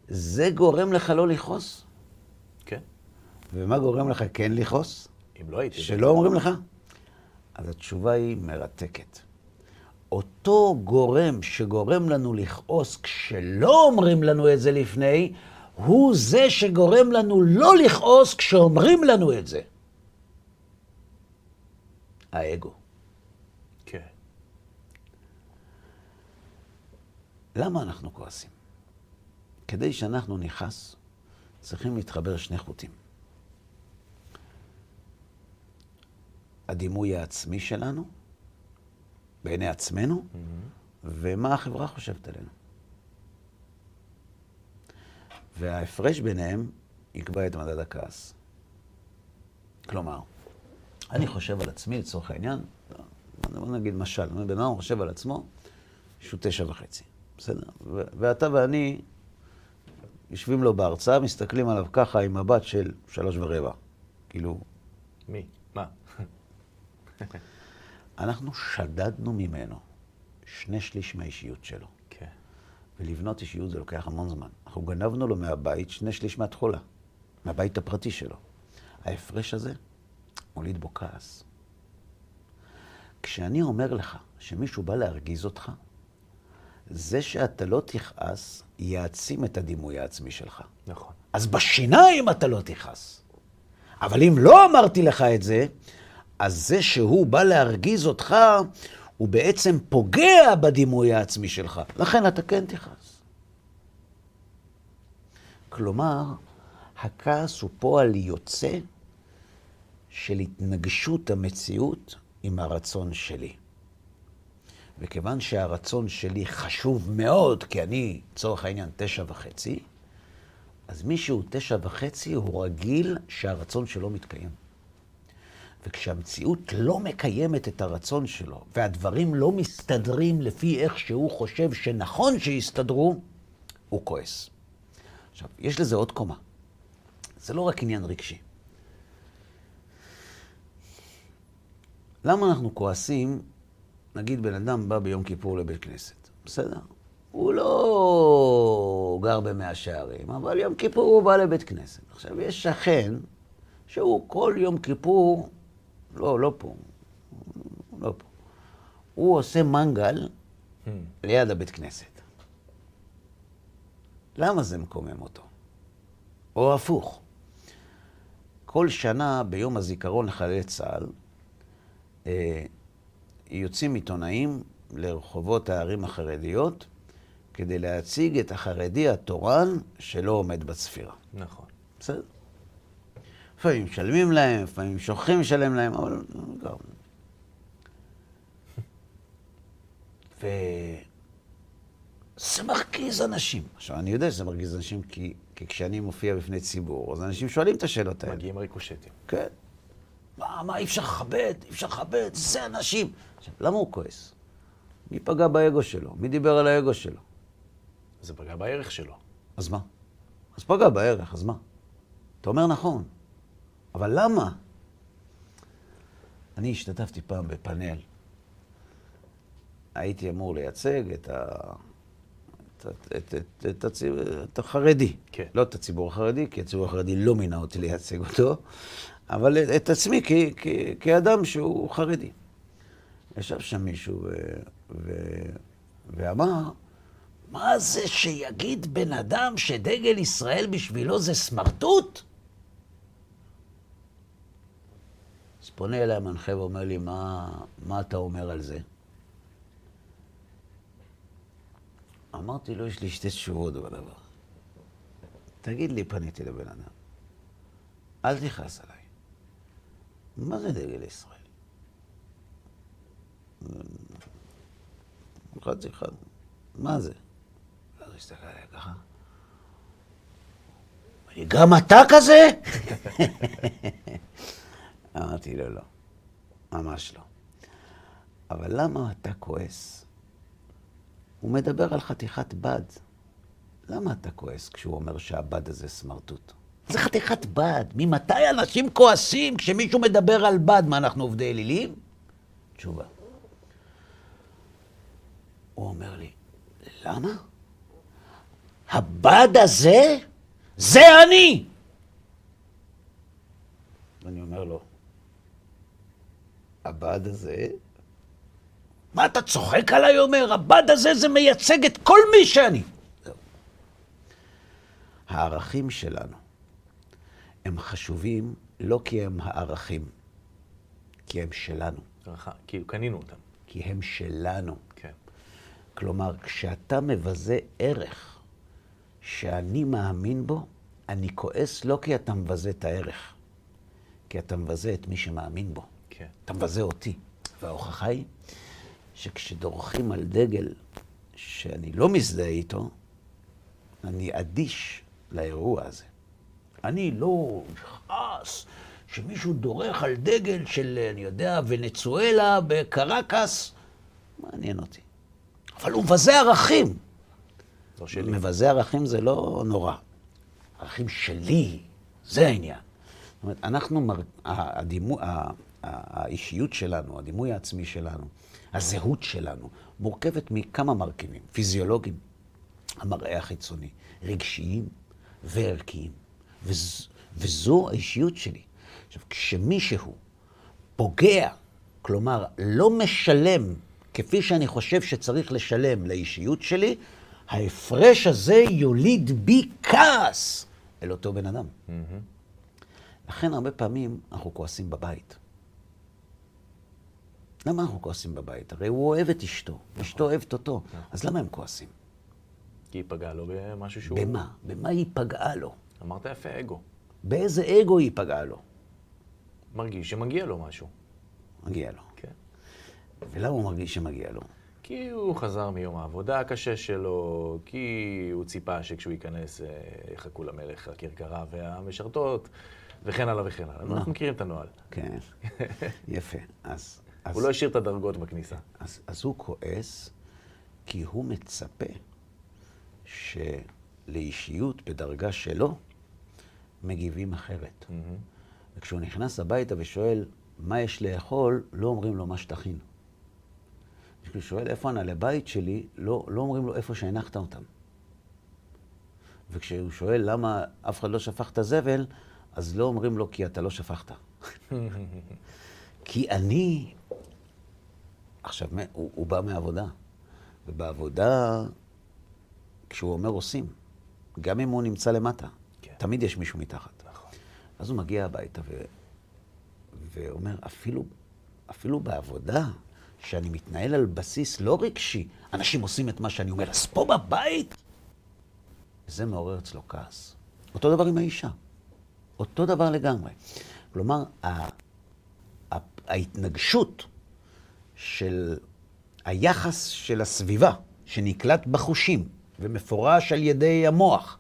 זה גורם לך לא לכעוס. ומה גורם לך כן לכעוס? אם לא הייתי... שלא אומרים לך? אז התשובה היא מרתקת. אותו גורם שגורם לנו לכעוס כשלא אומרים לנו את זה לפני, הוא זה שגורם לנו לא לכעוס כשאומרים לנו את זה. האגו. כן. למה אנחנו כועסים? כדי שאנחנו נכעס, צריכים להתחבר שני חוטים. הדימוי העצמי שלנו, בעיני עצמנו, ומה החברה חושבת עלינו. וההפרש ביניהם יקבע את מדד הכעס. כלומר, אני חושב על עצמי, לצורך העניין, בוא נגיד משל, בן אדם חושב על עצמו שהוא תשע וחצי, בסדר? ואתה ואני יושבים לו בהרצאה, מסתכלים עליו ככה עם מבט של שלוש ורבע. כאילו, מי? מה? אנחנו שדדנו ממנו שני שליש מהאישיות שלו. כן. ולבנות אישיות זה לוקח המון זמן. אנחנו גנבנו לו מהבית שני שליש מהתכולה, מהבית הפרטי שלו. ההפרש הזה מוליד בו כעס. כשאני אומר לך שמישהו בא להרגיז אותך, זה שאתה לא תכעס יעצים את הדימוי העצמי שלך. נכון. אז בשיניים אתה לא תכעס. אבל אם לא אמרתי לך את זה, אז זה שהוא בא להרגיז אותך, הוא בעצם פוגע בדימוי העצמי שלך. לכן אתה כן תכעס. כלומר, הכעס הוא פועל יוצא של התנגשות המציאות עם הרצון שלי. וכיוון שהרצון שלי חשוב מאוד, כי אני, לצורך העניין, תשע וחצי, אז מי שהוא תשע וחצי הוא רגיל שהרצון שלו מתקיים. וכשהמציאות לא מקיימת את הרצון שלו, והדברים לא מסתדרים לפי איך שהוא חושב שנכון שיסתדרו, הוא כועס. עכשיו, יש לזה עוד קומה. זה לא רק עניין רגשי. למה אנחנו כועסים, נגיד בן אדם בא ביום כיפור לבית כנסת, בסדר? הוא לא גר במאה שערים, אבל יום כיפור הוא בא לבית כנסת. עכשיו, יש שכן שהוא כל יום כיפור, לא, לא פה, לא פה. הוא עושה מנגל Hmm. ליד הבית כנסת. למה זה מקומם אותו? או הפוך. כל שנה ביום הזיכרון לחיילי צה"ל אה, יוצאים עיתונאים לרחובות הערים החרדיות כדי להציג את החרדי התורן שלא עומד בספירה. נכון. בסדר. לפעמים משלמים להם, לפעמים שוכחים לשלם להם, אבל... גם. ו... זה מרגיז אנשים. עכשיו, אני יודע שזה מרגיז אנשים כי, כי כשאני מופיע בפני ציבור, אז אנשים שואלים את השאלות האלה. מגיעים ריקושטים. כן. מה, מה, אי אפשר לכבד, אי אפשר לכבד, זה אנשים. עכשיו, למה הוא כועס? מי פגע באגו שלו? מי דיבר על האגו שלו? זה פגע בערך שלו. אז מה? אז פגע בערך, אז מה? אתה אומר נכון, אבל למה? אני השתתפתי פעם בפאנל. הייתי אמור לייצג את, ה... את, את, את, את. את החרדי. כן. לא את הציבור החרדי, כי הציבור החרדי לא מינה אותי לייצג אותו, אבל את, את עצמי כ, כ, כאדם שהוא חרדי. ישב שם מישהו ו, ו, ואמר, מה זה שיגיד בן אדם שדגל ישראל בשבילו זה סמרטוט? אז פונה אליי המנחה ואומר לי, מה, מה אתה אומר על זה? אמרתי לו, יש לי שתי תשובות בדבר. תגיד לי, פניתי לבן אדם, אל תכעס עליי. מה זה דגל ישראל? אחד אחד, מה זה? אז הוא הסתכל עליי ככה. גם אתה כזה? אמרתי לו, לא, ממש לא. אבל למה אתה כועס? הוא מדבר על חתיכת בד. למה אתה כועס כשהוא אומר שהבד הזה סמרטוט? זה חתיכת בד. ממתי אנשים כועסים כשמישהו מדבר על בד? מה, אנחנו עובדי אלילים? תשובה. הוא אומר לי, למה? הבד הזה, זה אני! ואני אומר לו, הבד הזה? מה אתה צוחק עליי? אומר, הבד הזה זה מייצג את כל מי שאני. הערכים שלנו הם חשובים לא כי הם הערכים, כי הם שלנו. כאילו, קנינו אותם. כי הם שלנו. כן. כלומר, כשאתה מבזה ערך שאני מאמין בו, אני כועס לא כי אתה מבזה את הערך, כי אתה מבזה את מי שמאמין בו. כן. אתה מבזה אותי. וההוכחה היא שכשדורכים על דגל שאני לא מזדהה איתו, אני אדיש לאירוע הזה. אני לא אכעס שמישהו דורך על דגל של, אני יודע, ונצואלה בקרקס, מעניין אותי. אבל הוא מבזה ערכים. לא שלי. מבזה ערכים זה לא נורא. ערכים שלי, זה העניין. זאת אומרת, אנחנו, מר... הדימו... האישיות שלנו, הדימוי העצמי שלנו, הזהות שלנו, מורכבת מכמה מרכיבים, פיזיולוגיים, המראה החיצוני, רגשיים וערכיים. וז... וזו האישיות שלי. עכשיו, כשמישהו פוגע, כלומר, לא משלם כפי שאני חושב שצריך לשלם לאישיות שלי, ההפרש הזה יוליד בי כעס אל אותו בן אדם. מהמם. לכן הרבה פעמים אנחנו כועסים בבית. למה אנחנו כועסים בבית? הרי הוא אוהב את אשתו, אשתו אוהבת אותו, אז למה הם כועסים? כי היא פגעה לו במשהו שהוא... במה? במה היא פגעה לו? אמרת יפה, אגו. באיזה אגו היא פגעה לו? מרגיש שמגיע לו משהו. מגיע לו. כן. ולמה הוא מרגיש שמגיע לו? כי הוא חזר מיום העבודה הקשה שלו, כי הוא ציפה שכשהוא ייכנס אה, יחכו למלך הכרכרה והמשרתות, וכן הלאה וכן הלאה. אנחנו מכירים את הנוהל. כן, יפה. אז, הוא לא השאיר את הדרגות בכניסה. אז, אז הוא כועס כי הוא מצפה שלאישיות בדרגה שלו מגיבים אחרת. מהמם. וכשהוא נכנס הביתה ושואל מה יש לאכול, לא אומרים לו מה שתכין. כשהוא שואל איפה הנעלי בית שלי, לא, לא אומרים לו איפה שהנחת אותם. וכשהוא שואל למה אף אחד לא שפך את הזבל, אז לא אומרים לו, כי אתה לא שפכת. כי אני... עכשיו, הוא, הוא בא מעבודה, ובעבודה, כשהוא אומר עושים, גם אם הוא נמצא למטה, כן. תמיד יש מישהו מתחת. נכון. אז הוא מגיע הביתה ו... ואומר, אפילו, אפילו בעבודה, שאני מתנהל על בסיס לא רגשי, אנשים עושים את מה שאני אומר, אז פה בבית, זה מעורר אצלו כעס. אותו דבר עם האישה. אותו דבר לגמרי. כלומר. ההתנגשות של היחס של הסביבה, שנקלט בחושים ומפורש על ידי המוח,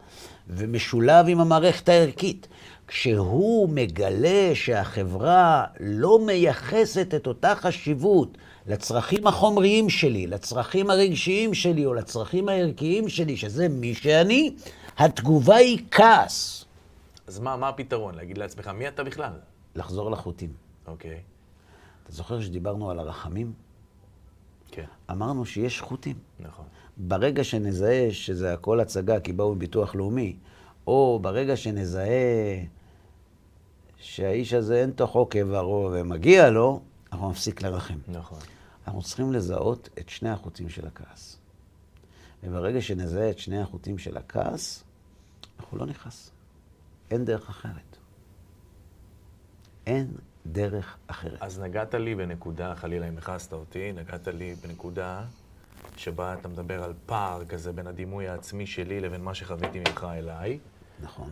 ומשולב עם המערכת הערכית, כשהוא מגלה שהחברה לא מייחסת את אותה חשיבות לצרכים החומריים שלי, לצרכים הרגשיים שלי או לצרכים הערכיים שלי, שזה מי שאני, התגובה היא כעס. אז מה, מה הפתרון? להגיד לעצמך, מי אתה בכלל? לחזור לחוטים. אוקיי. אתה זוכר שדיברנו על הרחמים? כן, אמרנו שיש חוטים. נכון. ברגע שנזהה שזה הכל הצגה כי באו מביטוח לאומי, או ברגע שנזהה שהאיש הזה אין תוכו כברו ומגיע לו, אנחנו נפסיק לרחם. נכון. אנחנו צריכים לזהות את שני החוטים של הכעס. וברגע שנזהה את שני החוטים של הכעס, אנחנו לא נכעס. אין דרך אחרת. אין דרך אחרת. אז נגעת לי בנקודה, חלילה אם הכעסת אותי, נגעת לי בנקודה שבה אתה מדבר על פער כזה בין הדימוי העצמי שלי לבין מה שחוויתי ממך אליי, נכון.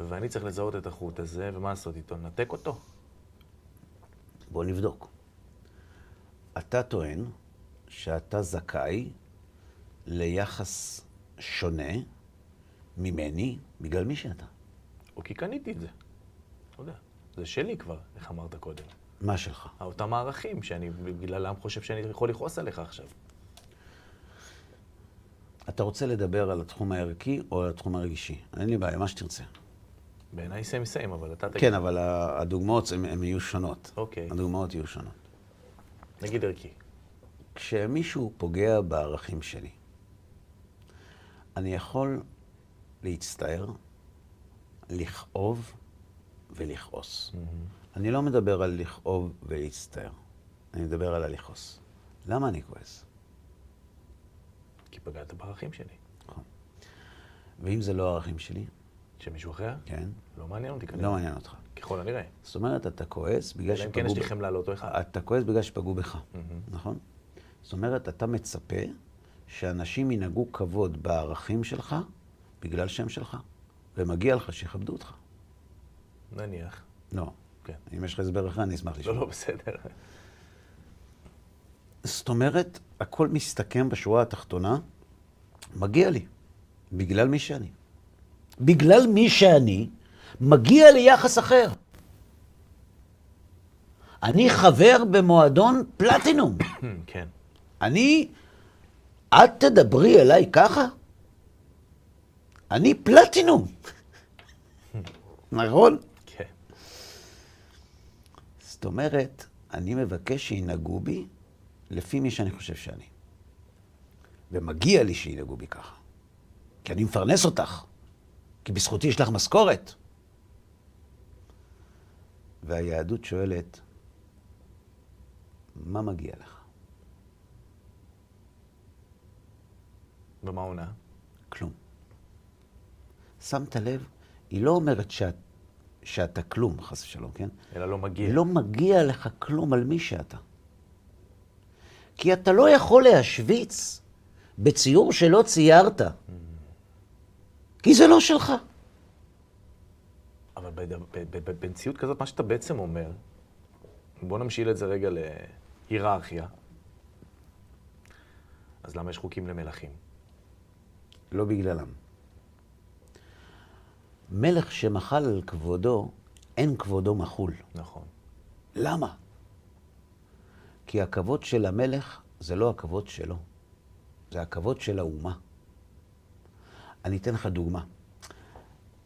ואני צריך לזהות את החוט הזה, ומה לעשות איתו? לנתק אותו? בוא נבדוק. אתה טוען שאתה זכאי ליחס שונה ממני בגלל מי שאתה. או כי קניתי את זה. אתה יודע, זה שלי כבר, איך אמרת קודם. מה שלך? אותם הערכים שאני בגללם חושב שאני יכול לכעוס עליך עכשיו. אתה רוצה לדבר על התחום הערכי או על התחום הרגישי? אין לי בעיה, מה שתרצה. בעיניי סיים סיים, אבל אתה תגיד. כן, אבל הדוגמאות הן יהיו שונות. אוקיי. הדוגמאות יהיו שונות. נגיד ערכי. כשמישהו פוגע בערכים שלי, אני יכול להצטער, לכאוב ולכעוס. אני לא מדבר על לכאוב ולהצטער, אני מדבר על הלכעוס. למה אני כועס? כי פגעת בערכים שלי. נכון. ואם זה לא הערכים שלי, שמישהו אחר? כן, לא מעניין אותי כנראה. לא מעניין אותך. ככל הנראה. זאת אומרת, אתה כועס בגלל אלא אם כן שפגעו יש לי. חמלה לאותו אחד. אתה כועס בגלל שפגעו בך, מהמם. נכון? זאת אומרת, אתה מצפה שאנשים ינהגו כבוד בערכים שלך בגלל שהם שלך, ומגיע לך שיכבדו אותך. נניח. לא. כן. אם יש לך הסבר אחר, אני אשמח לשמוע. לא, לא, בסדר. זאת אומרת, הכל מסתכם בשורה התחתונה, מגיע לי, בגלל מי שאני. בגלל מי שאני, מגיע לי יחס אחר. אני חבר במועדון פלטינום. כן. אני, את תדברי אליי ככה? אני פלטינום. נכון? זאת אומרת, אני מבקש שינהגו בי לפי מי שאני חושב שאני. ומגיע לי שינהגו בי ככה. כי אני מפרנס אותך. כי בזכותי יש לך משכורת. והיהדות שואלת, מה מגיע לך? ומה עונה? כלום. שמת לב? היא לא אומרת שאת, שאתה כלום, חס ושלום, כן? אלא לא מגיע. לא מגיע לך כלום על מי שאתה. כי אתה לא יכול להשוויץ בציור שלא ציירת. כי זה לא שלך. אבל במציאות כזאת, מה שאתה בעצם אומר, בוא נמשיל את זה רגע להיררכיה. אז למה יש חוקים למלכים? לא בגללם. מלך שמחל על כבודו, אין כבודו מחול. נכון. למה? כי הכבוד של המלך זה לא הכבוד שלו, זה הכבוד של האומה. אני אתן לך דוגמה.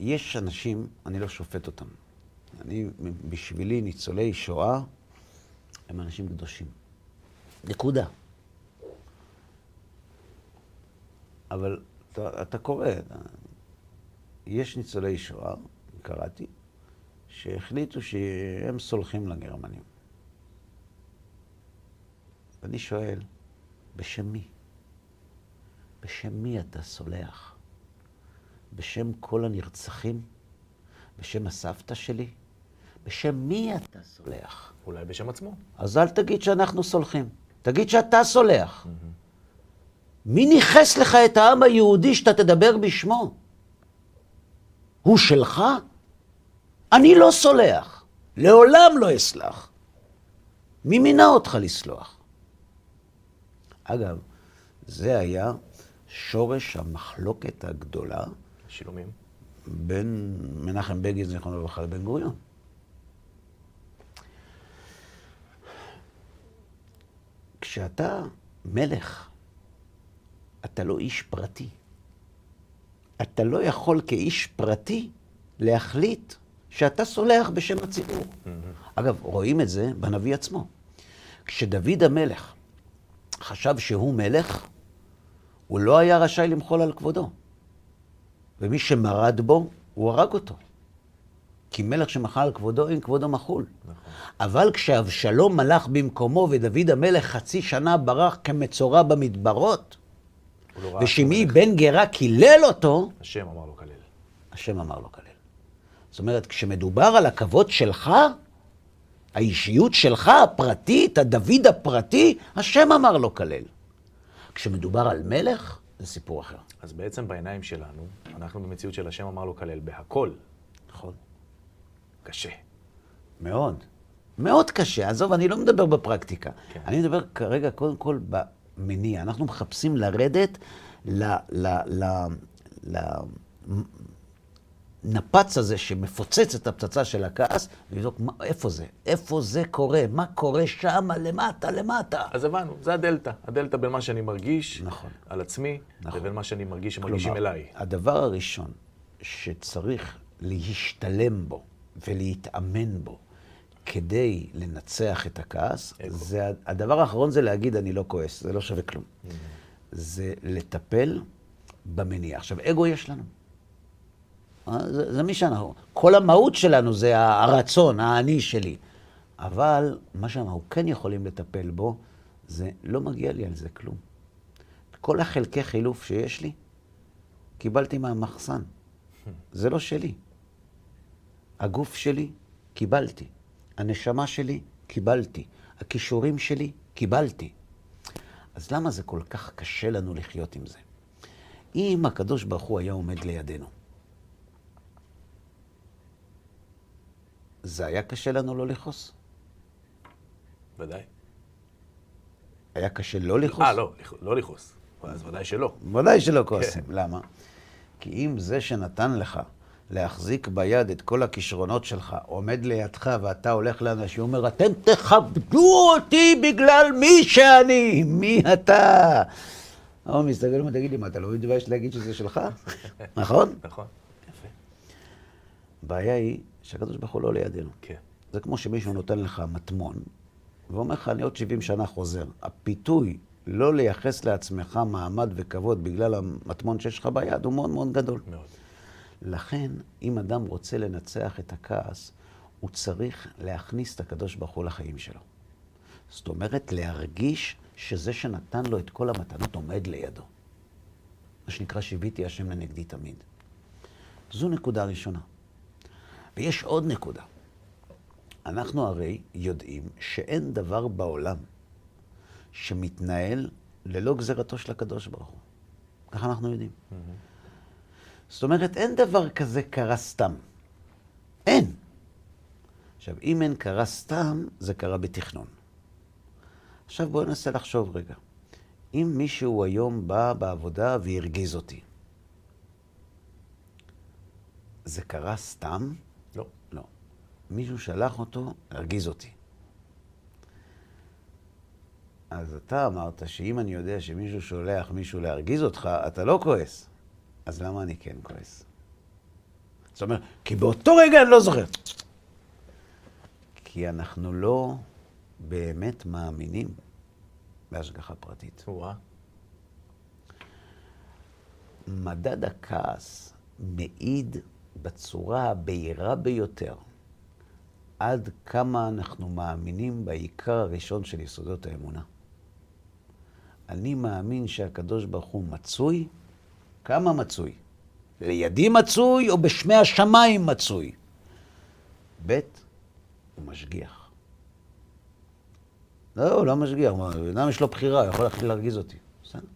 יש אנשים, אני לא שופט אותם. אני, בשבילי, ניצולי שואה הם אנשים קדושים. נקודה. אבל אתה, אתה קורא, יש ניצולי שואה, קראתי, שהחליטו שהם סולחים לגרמנים. ואני שואל, בשם מי? בשם מי אתה סולח? בשם כל הנרצחים? בשם הסבתא שלי? בשם מי אתה סולח? אולי בשם עצמו. אז אל תגיד שאנחנו סולחים, תגיד שאתה סולח. מי ניכס לך את העם היהודי שאתה תדבר בשמו? הוא שלך? אני לא סולח, לעולם לא אסלח. מי מינה אותך לסלוח? אגב, זה היה שורש המחלוקת הגדולה שילומים. בין מנחם בגין, זיכרונו לברכה, לבן גוריון. כשאתה מלך, אתה לא איש פרטי. אתה לא יכול כאיש פרטי להחליט שאתה סולח בשם הציבור. אגב, רואים את זה בנביא עצמו. כשדוד המלך חשב שהוא מלך, הוא לא היה רשאי למחול על כבודו. ומי שמרד בו, הוא הרג אותו. כי מלך שמחל על כבודו, אין כבודו מחול. נכון. אבל כשאבשלום מלך במקומו ודוד המלך חצי שנה ברח כמצורע במדברות, ושמעי שהוא מלך. בן גרה קילל אותו, השם אמר לו כלל. השם אמר לו כלל. זאת אומרת, כשמדובר על הכבוד שלך, האישיות שלך, הפרטית, הדוד הפרטי, השם אמר לו כלל. כשמדובר על מלך, זה סיפור אחר. אז בעצם בעיניים שלנו, אנחנו במציאות של השם אמר לו כלל בהכל. נכון. קשה. מאוד. מאוד קשה. עזוב, אני לא מדבר בפרקטיקה. כן. אני מדבר כרגע קודם כל במניע. אנחנו מחפשים לרדת ל... ל... ל... ל... נפץ הזה שמפוצץ את הפצצה של הכעס, ולבדוק מה, איפה זה, איפה זה קורה, מה קורה שם, למטה, למטה. אז הבנו, זה הדלתא. הדלתא בין מה שאני מרגיש נכון. על עצמי, נכון. לבין מה שאני מרגיש שמרגישים כלומר, אליי. הדבר הראשון שצריך להשתלם בו ולהתאמן בו כדי לנצח את הכעס. זה, הדבר האחרון זה להגיד אני לא כועס, זה לא שווה כלום. זה לטפל במניע. עכשיו, אגו יש לנו. אה, זה, זה מי שאנחנו. כל המהות שלנו זה הרצון, האני שלי. אבל מה שאנחנו כן יכולים לטפל בו, זה לא מגיע לי על זה כלום. כל החלקי חילוף שיש לי, קיבלתי מהמחסן. זה לא שלי. הגוף שלי, קיבלתי. הנשמה שלי, קיבלתי. הכישורים שלי, קיבלתי. אז למה זה כל כך קשה לנו לחיות עם זה? אם הקדוש ברוך הוא היה עומד לידינו, זה היה קשה לנו לא לכעוס? ודאי. היה קשה לא לכעוס? אה, לא, לא לכעוס. אז ודאי שלא. ודאי שלא כועסים. למה? כי אם זה שנתן לך להחזיק ביד את כל הכישרונות שלך, עומד לידך ואתה הולך לאנשים, אומר, אתם תכבדו אותי בגלל מי שאני, מי אתה? הוא מסתכל ואומר, תגיד לי, מה, אתה לא מתבייש להגיד שזה שלך? נכון? נכון. יפה. הבעיה היא שהקדוש ברוך הוא לא לידינו. כן. זה כמו שמישהו נותן לך מטמון, ואומר לך, אני עוד 70 שנה חוזר. הפיתוי לא לייחס לעצמך מעמד וכבוד בגלל המטמון שיש לך ביד הוא מאוד מאוד גדול. מאוד. לכן, אם אדם רוצה לנצח את הכעס, הוא צריך להכניס את הקדוש ברוך הוא לחיים שלו. זאת אומרת, להרגיש שזה שנתן לו את כל המתנות עומד לידו. מה שנקרא, שיוויתי השם לנגדי תמיד. זו נקודה ראשונה. ויש עוד נקודה. אנחנו הרי יודעים שאין דבר בעולם שמתנהל ללא גזירתו של הקדוש ברוך הוא. ככה אנחנו יודעים. זאת אומרת, אין דבר כזה קרה סתם. אין. עכשיו, אם אין קרה סתם, זה קרה בתכנון. עכשיו בואו ננסה לחשוב רגע. אם מישהו היום בא בעבודה והרגיז אותי, זה קרה סתם? לא. לא. מישהו שלח אותו להרגיז אותי. אז אתה אמרת שאם אני יודע שמישהו שולח מישהו להרגיז אותך, אתה לא כועס. אז למה אני כן כועס? זאת אומרת, כי באותו רגע אני לא זוכר. כי אנחנו לא באמת מאמינים בהשגחה פרטית. וואה. מדד הכעס מעיד בצורה הבהירה ביותר עד כמה אנחנו מאמינים בעיקר הראשון של יסודות האמונה. אני מאמין שהקדוש ברוך הוא מצוי, כמה מצוי? לידי מצוי או בשמי השמיים מצוי? ב', הוא משגיח. לא, הוא לא משגיח, אדם יש לו בחירה, הוא יכול להתחיל להרגיז אותי. בסדר.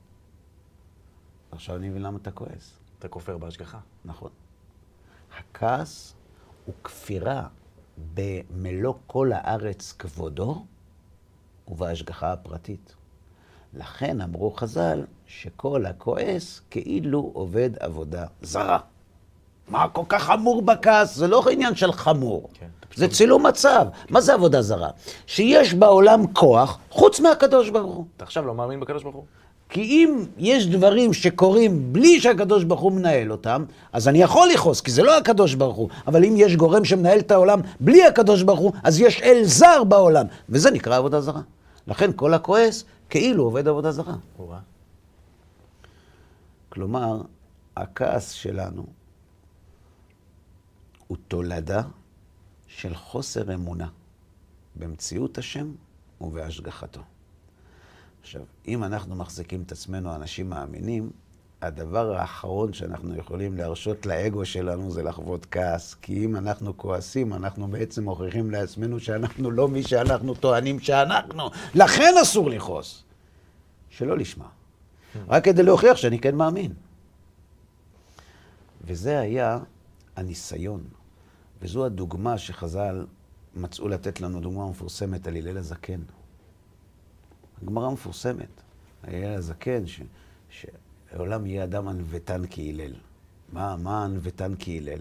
עכשיו אני מבין למה אתה כועס. אתה כופר בהשגחה. נכון. הכעס הוא כפירה במלוא כל הארץ כבודו ובהשגחה הפרטית. לכן אמרו חז"ל שכל הכועס כאילו עובד עבודה זרה. מה כל כך חמור בכעס? זה לא עניין של חמור, כן, זה צילום מצב. מה זה עבודה זרה? שיש בעולם כוח חוץ מהקדוש ברוך הוא. אתה עכשיו לא מאמין בקדוש ברוך הוא? כי אם יש דברים שקורים בלי שהקדוש ברוך הוא מנהל אותם, אז אני יכול לכעוס, כי זה לא הקדוש ברוך הוא. אבל אם יש גורם שמנהל את העולם בלי הקדוש ברוך הוא, אז יש אל זר בעולם, וזה נקרא עבודה זרה. לכן כל הכועס כאילו עובד עבודה זרה. כלומר, הכעס שלנו הוא תולדה של חוסר אמונה במציאות השם ובהשגחתו. עכשיו, אם אנחנו מחזיקים את עצמנו אנשים מאמינים, הדבר האחרון שאנחנו יכולים להרשות לאגו שלנו זה לחוות כעס. כי אם אנחנו כועסים, אנחנו בעצם מוכיחים לעצמנו שאנחנו לא מי שאנחנו טוענים שאנחנו. לכן אסור לכעוס. שלא לשמה. רק כדי להוכיח שאני כן מאמין. וזה היה הניסיון. וזו הדוגמה שחז"ל מצאו לתת לנו, דוגמה מפורסמת על הלל הזקן. הגמרא מפורסמת. הלל הזקן, ש... שהעולם יהיה אדם ענוותן כהלל. מה, מה ענוותן כהלל?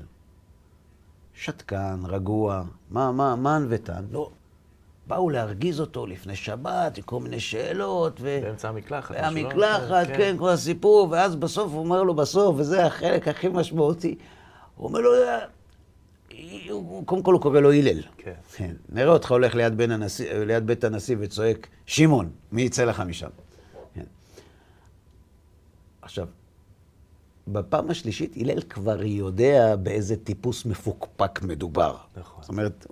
שתקן, רגוע, מה, מה, מה ענוותן? לא. באו להרגיז אותו לפני שבת, כל מיני שאלות, ו... באמצע המקלחת. המקלחת, כן, כן, כל הסיפור, ואז בסוף הוא אומר לו בסוף, וזה החלק הכי משמעותי, הוא אומר לו, קודם כל הוא קורא לו הלל. כן. כן. נראה אותך הולך ליד, הנשיא, ליד בית הנשיא וצועק, שמעון, מי יצא לך משם? כן. עכשיו, בפעם השלישית הלל כבר יודע באיזה טיפוס מפוקפק מדובר. נכון. זאת אומרת,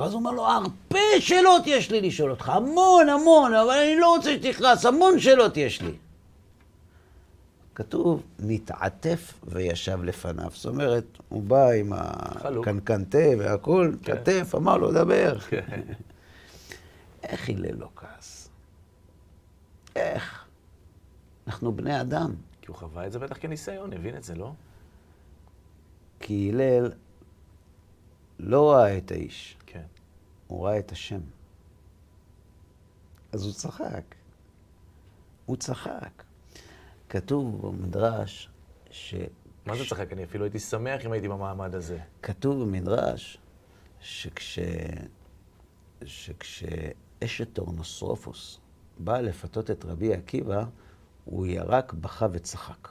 ואז הוא אומר לו, הרבה שאלות יש לי לשאול אותך, המון, המון, אבל אני לא רוצה שתכעס, המון שאלות יש לי. כתוב, נתעטף וישב לפניו. זאת אומרת, הוא בא עם הקנקן תה והכול, כן. כתף, אמר לו, דבר. כן. איך הלל לא כעס? איך? אנחנו בני אדם. כי הוא חווה את זה בטח כניסיון, הבין את זה, לא? כי הלל לא ראה את האיש. הוא ראה את השם. אז הוא צחק. הוא צחק. כתוב במדרש ש... מה זה צחק? אני אפילו הייתי שמח אם הייתי במעמד הזה. כתוב במדרש שכש... שכשאשת אורנוסרופוס באה לפתות את רבי עקיבא, הוא ירק, בכה וצחק.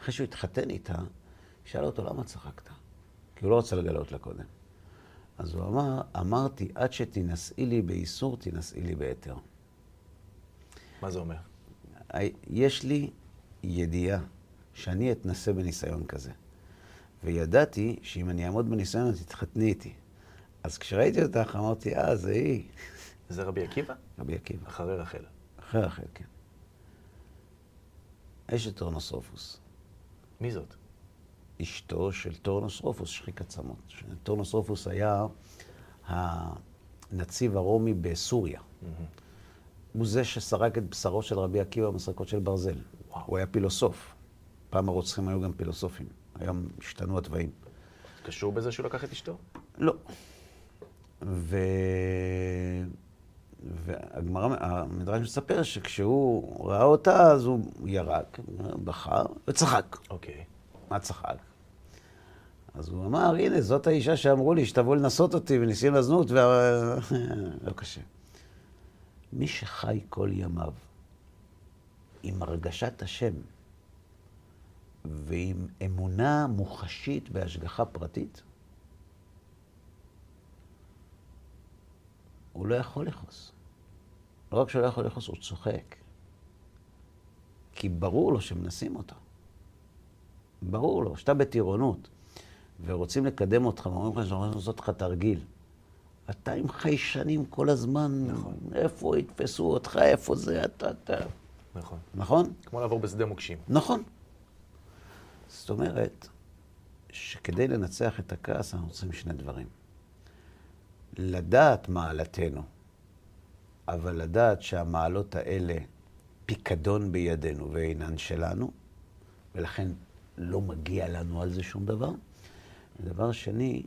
אחרי שהוא התחתן איתה, שאל אותו, למה צחקת? כי הוא לא רצה לגלות לה קודם. אז הוא אמר, אמרתי, עד שתינשאי לי באיסור, תינשאי לי בהיתר. מה זה אומר? יש לי ידיעה שאני אתנסה בניסיון כזה. וידעתי שאם אני אעמוד בניסיון, אז תתחתני איתי. אז כשראיתי אותך, אמרתי, אה, זה היא. זה רבי עקיבא? רבי עקיבא. אחרי רחל. אחרי רחל, כן. אשת טורנוסרופוס. מי זאת? אשתו של טורנוסרופוס, שחיק עצמות. טורנוסרופוס היה הנציב הרומי בסוריה. Mm-hmm. הוא זה שסרק את בשרו של רבי עקיבא במסרקות של ברזל. וואו. הוא היה פילוסוף. פעם הרוצחים היו גם פילוסופים. היום השתנו התוואים. קשור בזה שהוא לקח את אשתו? לא. ו... והגמרא, המדרש מספר שכשהוא ראה אותה, אז הוא ירק, בכה וצחק. אוקיי. מה צחק? אז הוא אמר, הנה, זאת האישה שאמרו לי שתבוא לנסות אותי וניסים לזנות, וה... לא קשה. מי שחי כל ימיו עם הרגשת השם ועם אמונה מוחשית בהשגחה פרטית, הוא לא יכול לכעוס. לא רק שהוא לא יכול לכעוס, הוא צוחק. כי ברור לו שמנסים אותו. ברור לו, שאתה בטירונות, ורוצים לקדם אותך, ואומרים לך שאנחנו לעשות לך תרגיל. אתה עם חיישנים כל הזמן, נכון. איפה יתפסו אותך, איפה זה, אתה, אתה. נכון. נכון? כמו לעבור בשדה מוקשים. נכון. זאת אומרת, שכדי לנצח את הכעס אנחנו צריכים שני דברים. לדעת מעלתנו, אבל לדעת שהמעלות האלה פיקדון בידינו ואינן שלנו, ולכן לא מגיע לנו על זה שום דבר. ודבר שני,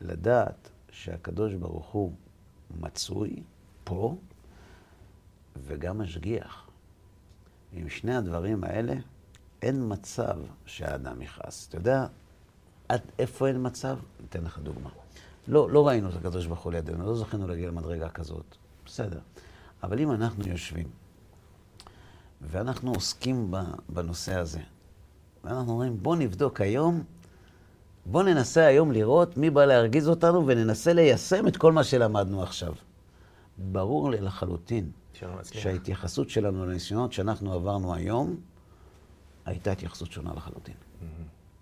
לדעת שהקדוש ברוך הוא מצוי פה וגם משגיח. עם שני הדברים האלה אין מצב שהאדם יכעס. אתה יודע עד איפה אין מצב? אתן לך דוגמה. לא, לא ראינו את הקדוש ברוך הוא לידינו, לא זכינו להגיע למדרגה כזאת. בסדר. אבל אם אנחנו יושבים ואנחנו עוסקים בנושא הזה, ואנחנו אומרים, בוא נבדוק היום, בוא ננסה היום לראות מי בא להרגיז אותנו וננסה ליישם את כל מה שלמדנו עכשיו. ברור לי לחלוטין שההתייחסות שלנו לניסיונות שאנחנו עברנו היום, הייתה התייחסות שונה לחלוטין. Mm-hmm.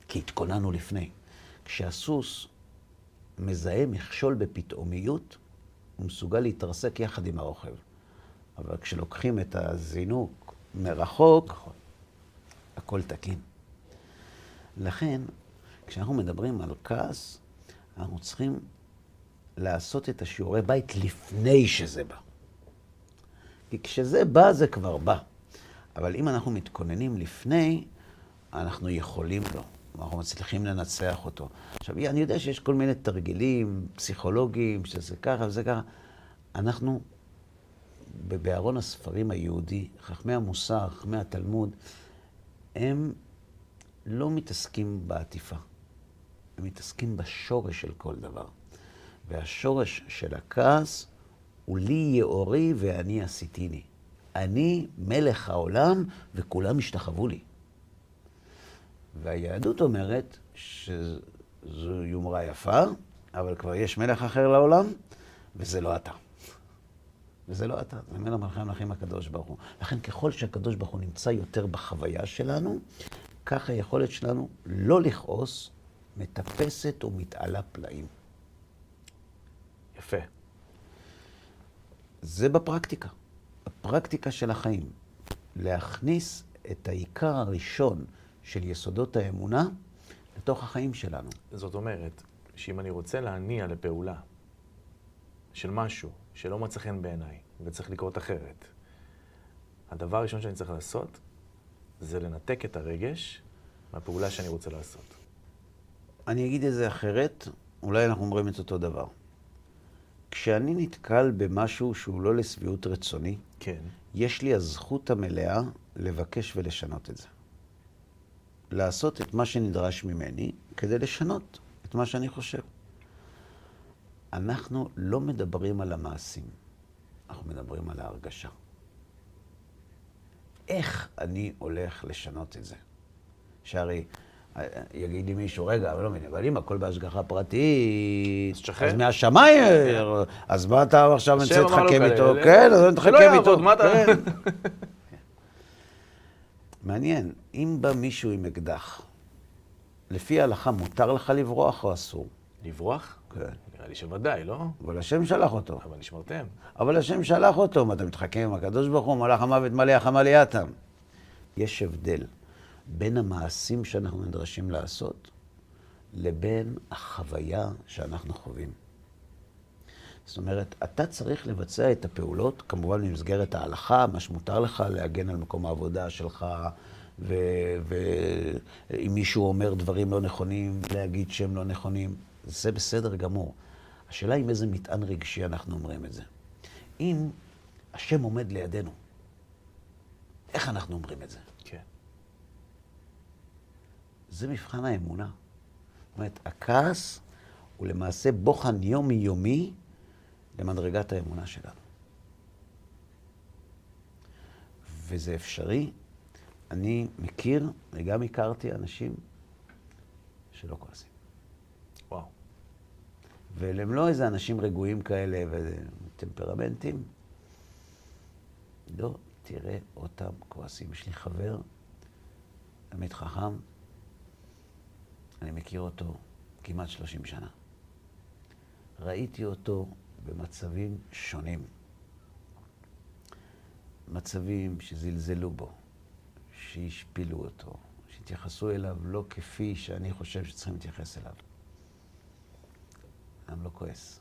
כי התכוננו לפני. כשהסוס מזהה מכשול בפתאומיות, הוא מסוגל להתרסק יחד עם הרוכב. אבל כשלוקחים את הזינוק מרחוק, נכון. הכל תקין. לכן, כשאנחנו מדברים על כעס, אנחנו צריכים לעשות את השיעורי בית לפני שזה בא. כי כשזה בא, זה כבר בא. אבל אם אנחנו מתכוננים לפני, אנחנו יכולים לו. אנחנו מצליחים לנצח אותו. עכשיו, אני יודע שיש כל מיני תרגילים פסיכולוגיים, שזה ככה וזה ככה. אנחנו, בארון הספרים היהודי, חכמי המוסר, חכמי התלמוד, הם לא מתעסקים בעטיפה. הם מתעסקים בשורש של כל דבר. והשורש של הכעס הוא לי יאורי ואני עשיתיני. אני מלך העולם וכולם השתחוו לי. והיהדות אומרת שזו יומרה יפה, אבל כבר יש מלך אחר לעולם, וזה לא אתה. וזה לא אתה, זה מלך מלכי המלכים הקדוש ברוך הוא. לכן ככל שהקדוש ברוך הוא נמצא יותר בחוויה שלנו, כך היכולת שלנו לא לכעוס מטפסת ומתעלה פלאים. יפה. זה בפרקטיקה, הפרקטיקה של החיים. להכניס את העיקר הראשון של יסודות האמונה לתוך החיים שלנו. זאת אומרת, שאם אני רוצה להניע לפעולה של משהו שלא מצא חן בעיניי וצריך לקרות אחרת, הדבר הראשון שאני צריך לעשות זה לנתק את הרגש מהפעולה שאני רוצה לעשות. אני אגיד את זה אחרת, אולי אנחנו אומרים את אותו דבר. כשאני נתקל במשהו שהוא לא לשביעות רצוני, כן. יש לי הזכות המלאה לבקש ולשנות את זה. לעשות את מה שנדרש ממני כדי לשנות את מה שאני חושב. אנחנו לא מדברים על המעשים, אנחנו מדברים על ההרגשה. איך אני הולך לשנות את זה? שהרי יגיד לי מישהו, רגע, אבל לא מבין, אבל אם הכל בהשגחה פרטית, אז מהשמיים, כן. אז מה אתה עכשיו מנסה להתחכם איתו? כן, אז אני מתחכם איתו. לא. כן. מעניין, אם בא מישהו עם אקדח, לפי ההלכה מותר לך לברוח או אסור? לברוח? כן. נראה לי שוודאי, לא? אבל השם שלח אותו. אבל נשמרתם. אבל השם שלח אותו, מה אתה מתחכם עם הקדוש ברוך הוא, מלאך המוות מלא החמה ליאתם. יש הבדל בין המעשים שאנחנו נדרשים לעשות לבין החוויה שאנחנו חווים. זאת אומרת, אתה צריך לבצע את הפעולות, כמובן במסגרת ההלכה, מה שמותר לך, להגן על מקום העבודה שלך, ואם מישהו אומר דברים לא נכונים, להגיד שהם לא נכונים, זה בסדר גמור. השאלה עם איזה מטען רגשי אנחנו אומרים את זה. אם השם עומד לידינו, איך אנחנו אומרים את זה? זה מבחן האמונה. זאת אומרת, הכעס הוא למעשה בוחן יומי-יומי למדרגת האמונה שלנו. וזה אפשרי. אני מכיר וגם הכרתי אנשים שלא כועסים. וואו. והם לא איזה אנשים רגועים כאלה וטמפרמנטים. לא תראה אותם כועסים. יש לי חבר, תלמיד חכם, אני מכיר אותו כמעט 30 שנה. ראיתי אותו במצבים שונים. מצבים שזלזלו בו, שהשפילו אותו, שהתייחסו אליו לא כפי שאני חושב שצריכים להתייחס אליו. אדם לא כועס.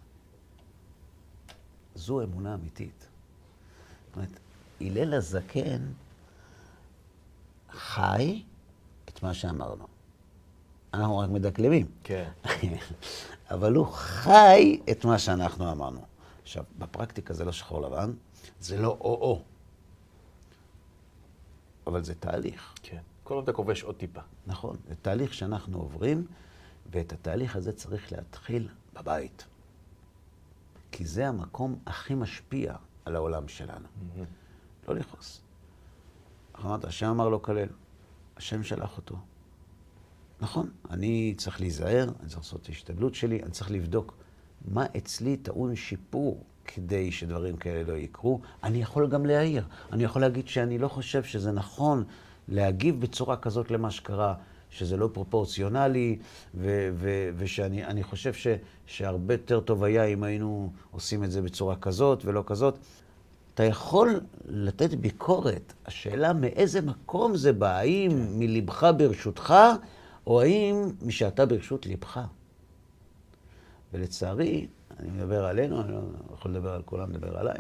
זו אמונה אמיתית. זאת אומרת, הלל הזקן חי את מה שאמרנו. אנחנו רק מדקלמים. כן. אבל הוא חי את מה שאנחנו אמרנו. עכשיו, בפרקטיקה זה לא שחור לבן, זה לא או-או. אבל זה תהליך. כן. כל עוד אתה כובש עוד טיפה. נכון, זה תהליך שאנחנו עוברים, ואת התהליך הזה צריך להתחיל בבית. כי זה המקום הכי משפיע על העולם שלנו. לא לכעוס. אמרת, השם אמר לו כלל, השם שלח אותו. נכון, אני צריך להיזהר, אני צריך לעשות את ההשתדלות שלי, אני צריך לבדוק מה אצלי טעון שיפור כדי שדברים כאלה לא יקרו. אני יכול גם להעיר. אני יכול להגיד שאני לא חושב שזה נכון להגיב בצורה כזאת למה שקרה, שזה לא פרופורציונלי, ו- ו- ושאני אני חושב ש- שהרבה יותר טוב היה אם היינו עושים את זה בצורה כזאת ולא כזאת. אתה יכול לתת ביקורת. השאלה מאיזה מקום זה בא, האם מלבך ברשותך, או האם משאתה ברשות לבך. ולצערי, אני מדבר עלינו, אני לא יכול לדבר על כולם, מדבר עליי,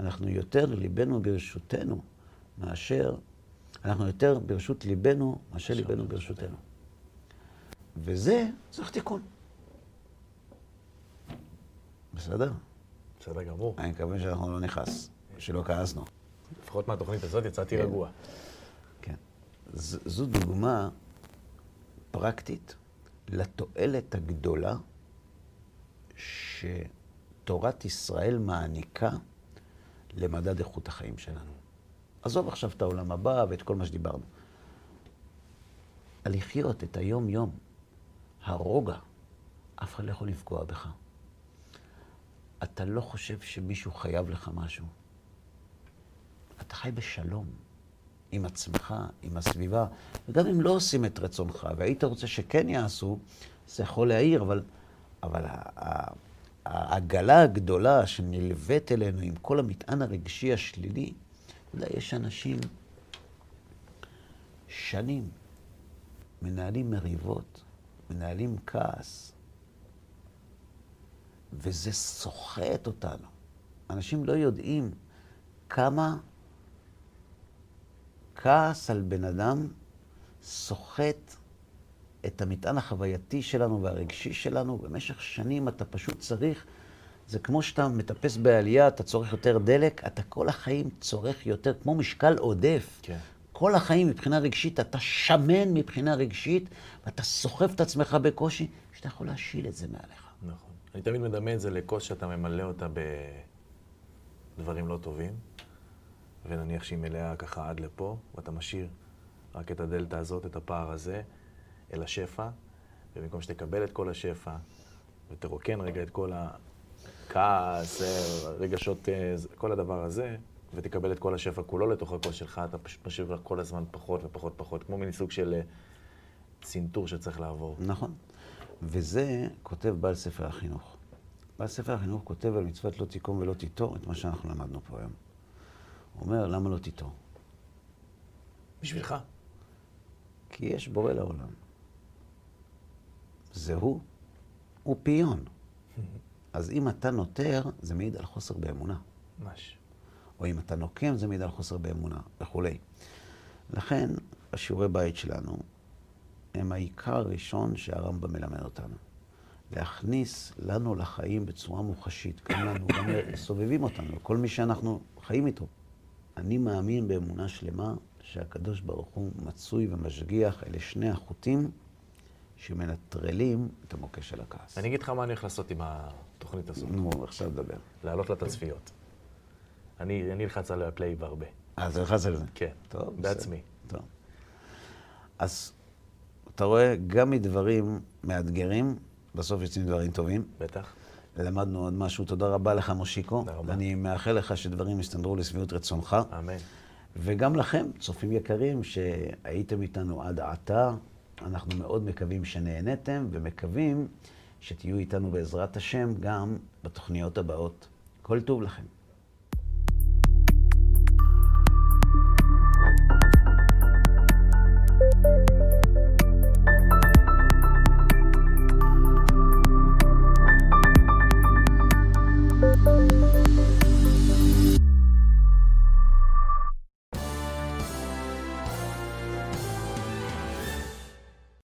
אנחנו יותר ליבנו ברשותנו מאשר, אנחנו יותר ברשות ליבנו מאשר ליבנו ברשותנו. וזה צריך תיקון. בסדר? בסדר גמור. אני מקווה שאנחנו לא נכעס, שלא כעסנו. לפחות מהתוכנית הזאת יצאתי כן. רגוע. כן. זו דוגמה פרקטית לתועלת הגדולה שתורת ישראל מעניקה למדד איכות החיים שלנו. עזוב עכשיו את העולם הבא ואת כל מה שדיברנו. לחיות את היום-יום, הרוגע, אף אחד לא יכול לפגוע בך. אתה לא חושב שמישהו חייב לך משהו. אתה חי בשלום עם עצמך, עם הסביבה, וגם אם לא עושים את רצונך, והיית רוצה שכן יעשו, זה יכול להעיר, אבל, אבל העגלה הגדולה שנלווית אלינו עם כל המטען הרגשי השלילי, יודע, יש אנשים שנים מנהלים מריבות, מנהלים כעס, וזה סוחט אותנו. אנשים לא יודעים כמה כעס על בן אדם סוחט את המטען החווייתי שלנו והרגשי שלנו. במשך שנים אתה פשוט צריך, זה כמו שאתה מטפס בעלייה, אתה צורך יותר דלק, אתה כל החיים צורך יותר, כמו משקל עודף. כן. כל החיים מבחינה רגשית, אתה שמן מבחינה רגשית, ואתה סוחב את עצמך בקושי, שאתה יכול להשיל את זה מעליך. נכון. אני תמיד מדמה את זה לכוס שאתה ממלא אותה בדברים לא טובים, ונניח שהיא מלאה ככה עד לפה, ואתה משאיר רק את הדלתא הזאת, את הפער הזה, אל השפע, ובמקום שתקבל את כל השפע, ותרוקן רגע את כל הכעס, אה, רגשות, אה, כל הדבר הזה, ותקבל את כל השפע כולו לתוך הכוס שלך, אתה פשוט משאיר לך כל הזמן פחות ופחות פחות, כמו מין סוג של אה, צנתור שצריך לעבור. נכון. וזה כותב בעל ספר החינוך. בעל ספר החינוך כותב על מצוות לא תיקום ולא תיטור את מה שאנחנו למדנו פה היום. הוא אומר, למה לא תיטור? בשבילך. כי יש בורא לעולם. זה הוא, הוא פיון. אז אם אתה נותר, זה מעיד על חוסר באמונה. ממש. או אם אתה נוקם, זה מעיד על חוסר באמונה, וכולי. לכן, השיעורי בית שלנו הם העיקר הראשון שהרמב"ם מלמד אותנו. להכניס לנו לחיים בצורה מוחשית, גם לנו, גם לסובבים אותנו, כל מי שאנחנו חיים איתו. אני מאמין באמונה שלמה שהקדוש ברוך הוא מצוי ומשגיח, אלה שני החוטים שמנטרלים את המוקש של הכעס. אני אגיד לך מה אני הולך לעשות עם התוכנית הזאת. נו, עכשיו דבר. להעלות לה את הצפיות. אני אני אלחץ על הפליי בהרבה. אה, אתה נכנס לזה? כן. טוב, בסדר. בעצמי. טוב. אז אתה רואה, גם מדברים מאתגרים, בסוף יוצאים דברים טובים. בטח. למדנו עוד משהו. תודה רבה לך, מושיקו. תודה רבה. ואני מאחל לך שדברים יסתדרו לשביעות רצונך. אמן. וגם לכם, צופים יקרים, שהייתם איתנו עד עתה, אנחנו מאוד מקווים שנהנתם, ומקווים שתהיו איתנו בעזרת השם גם בתוכניות הבאות. כל טוב לכם.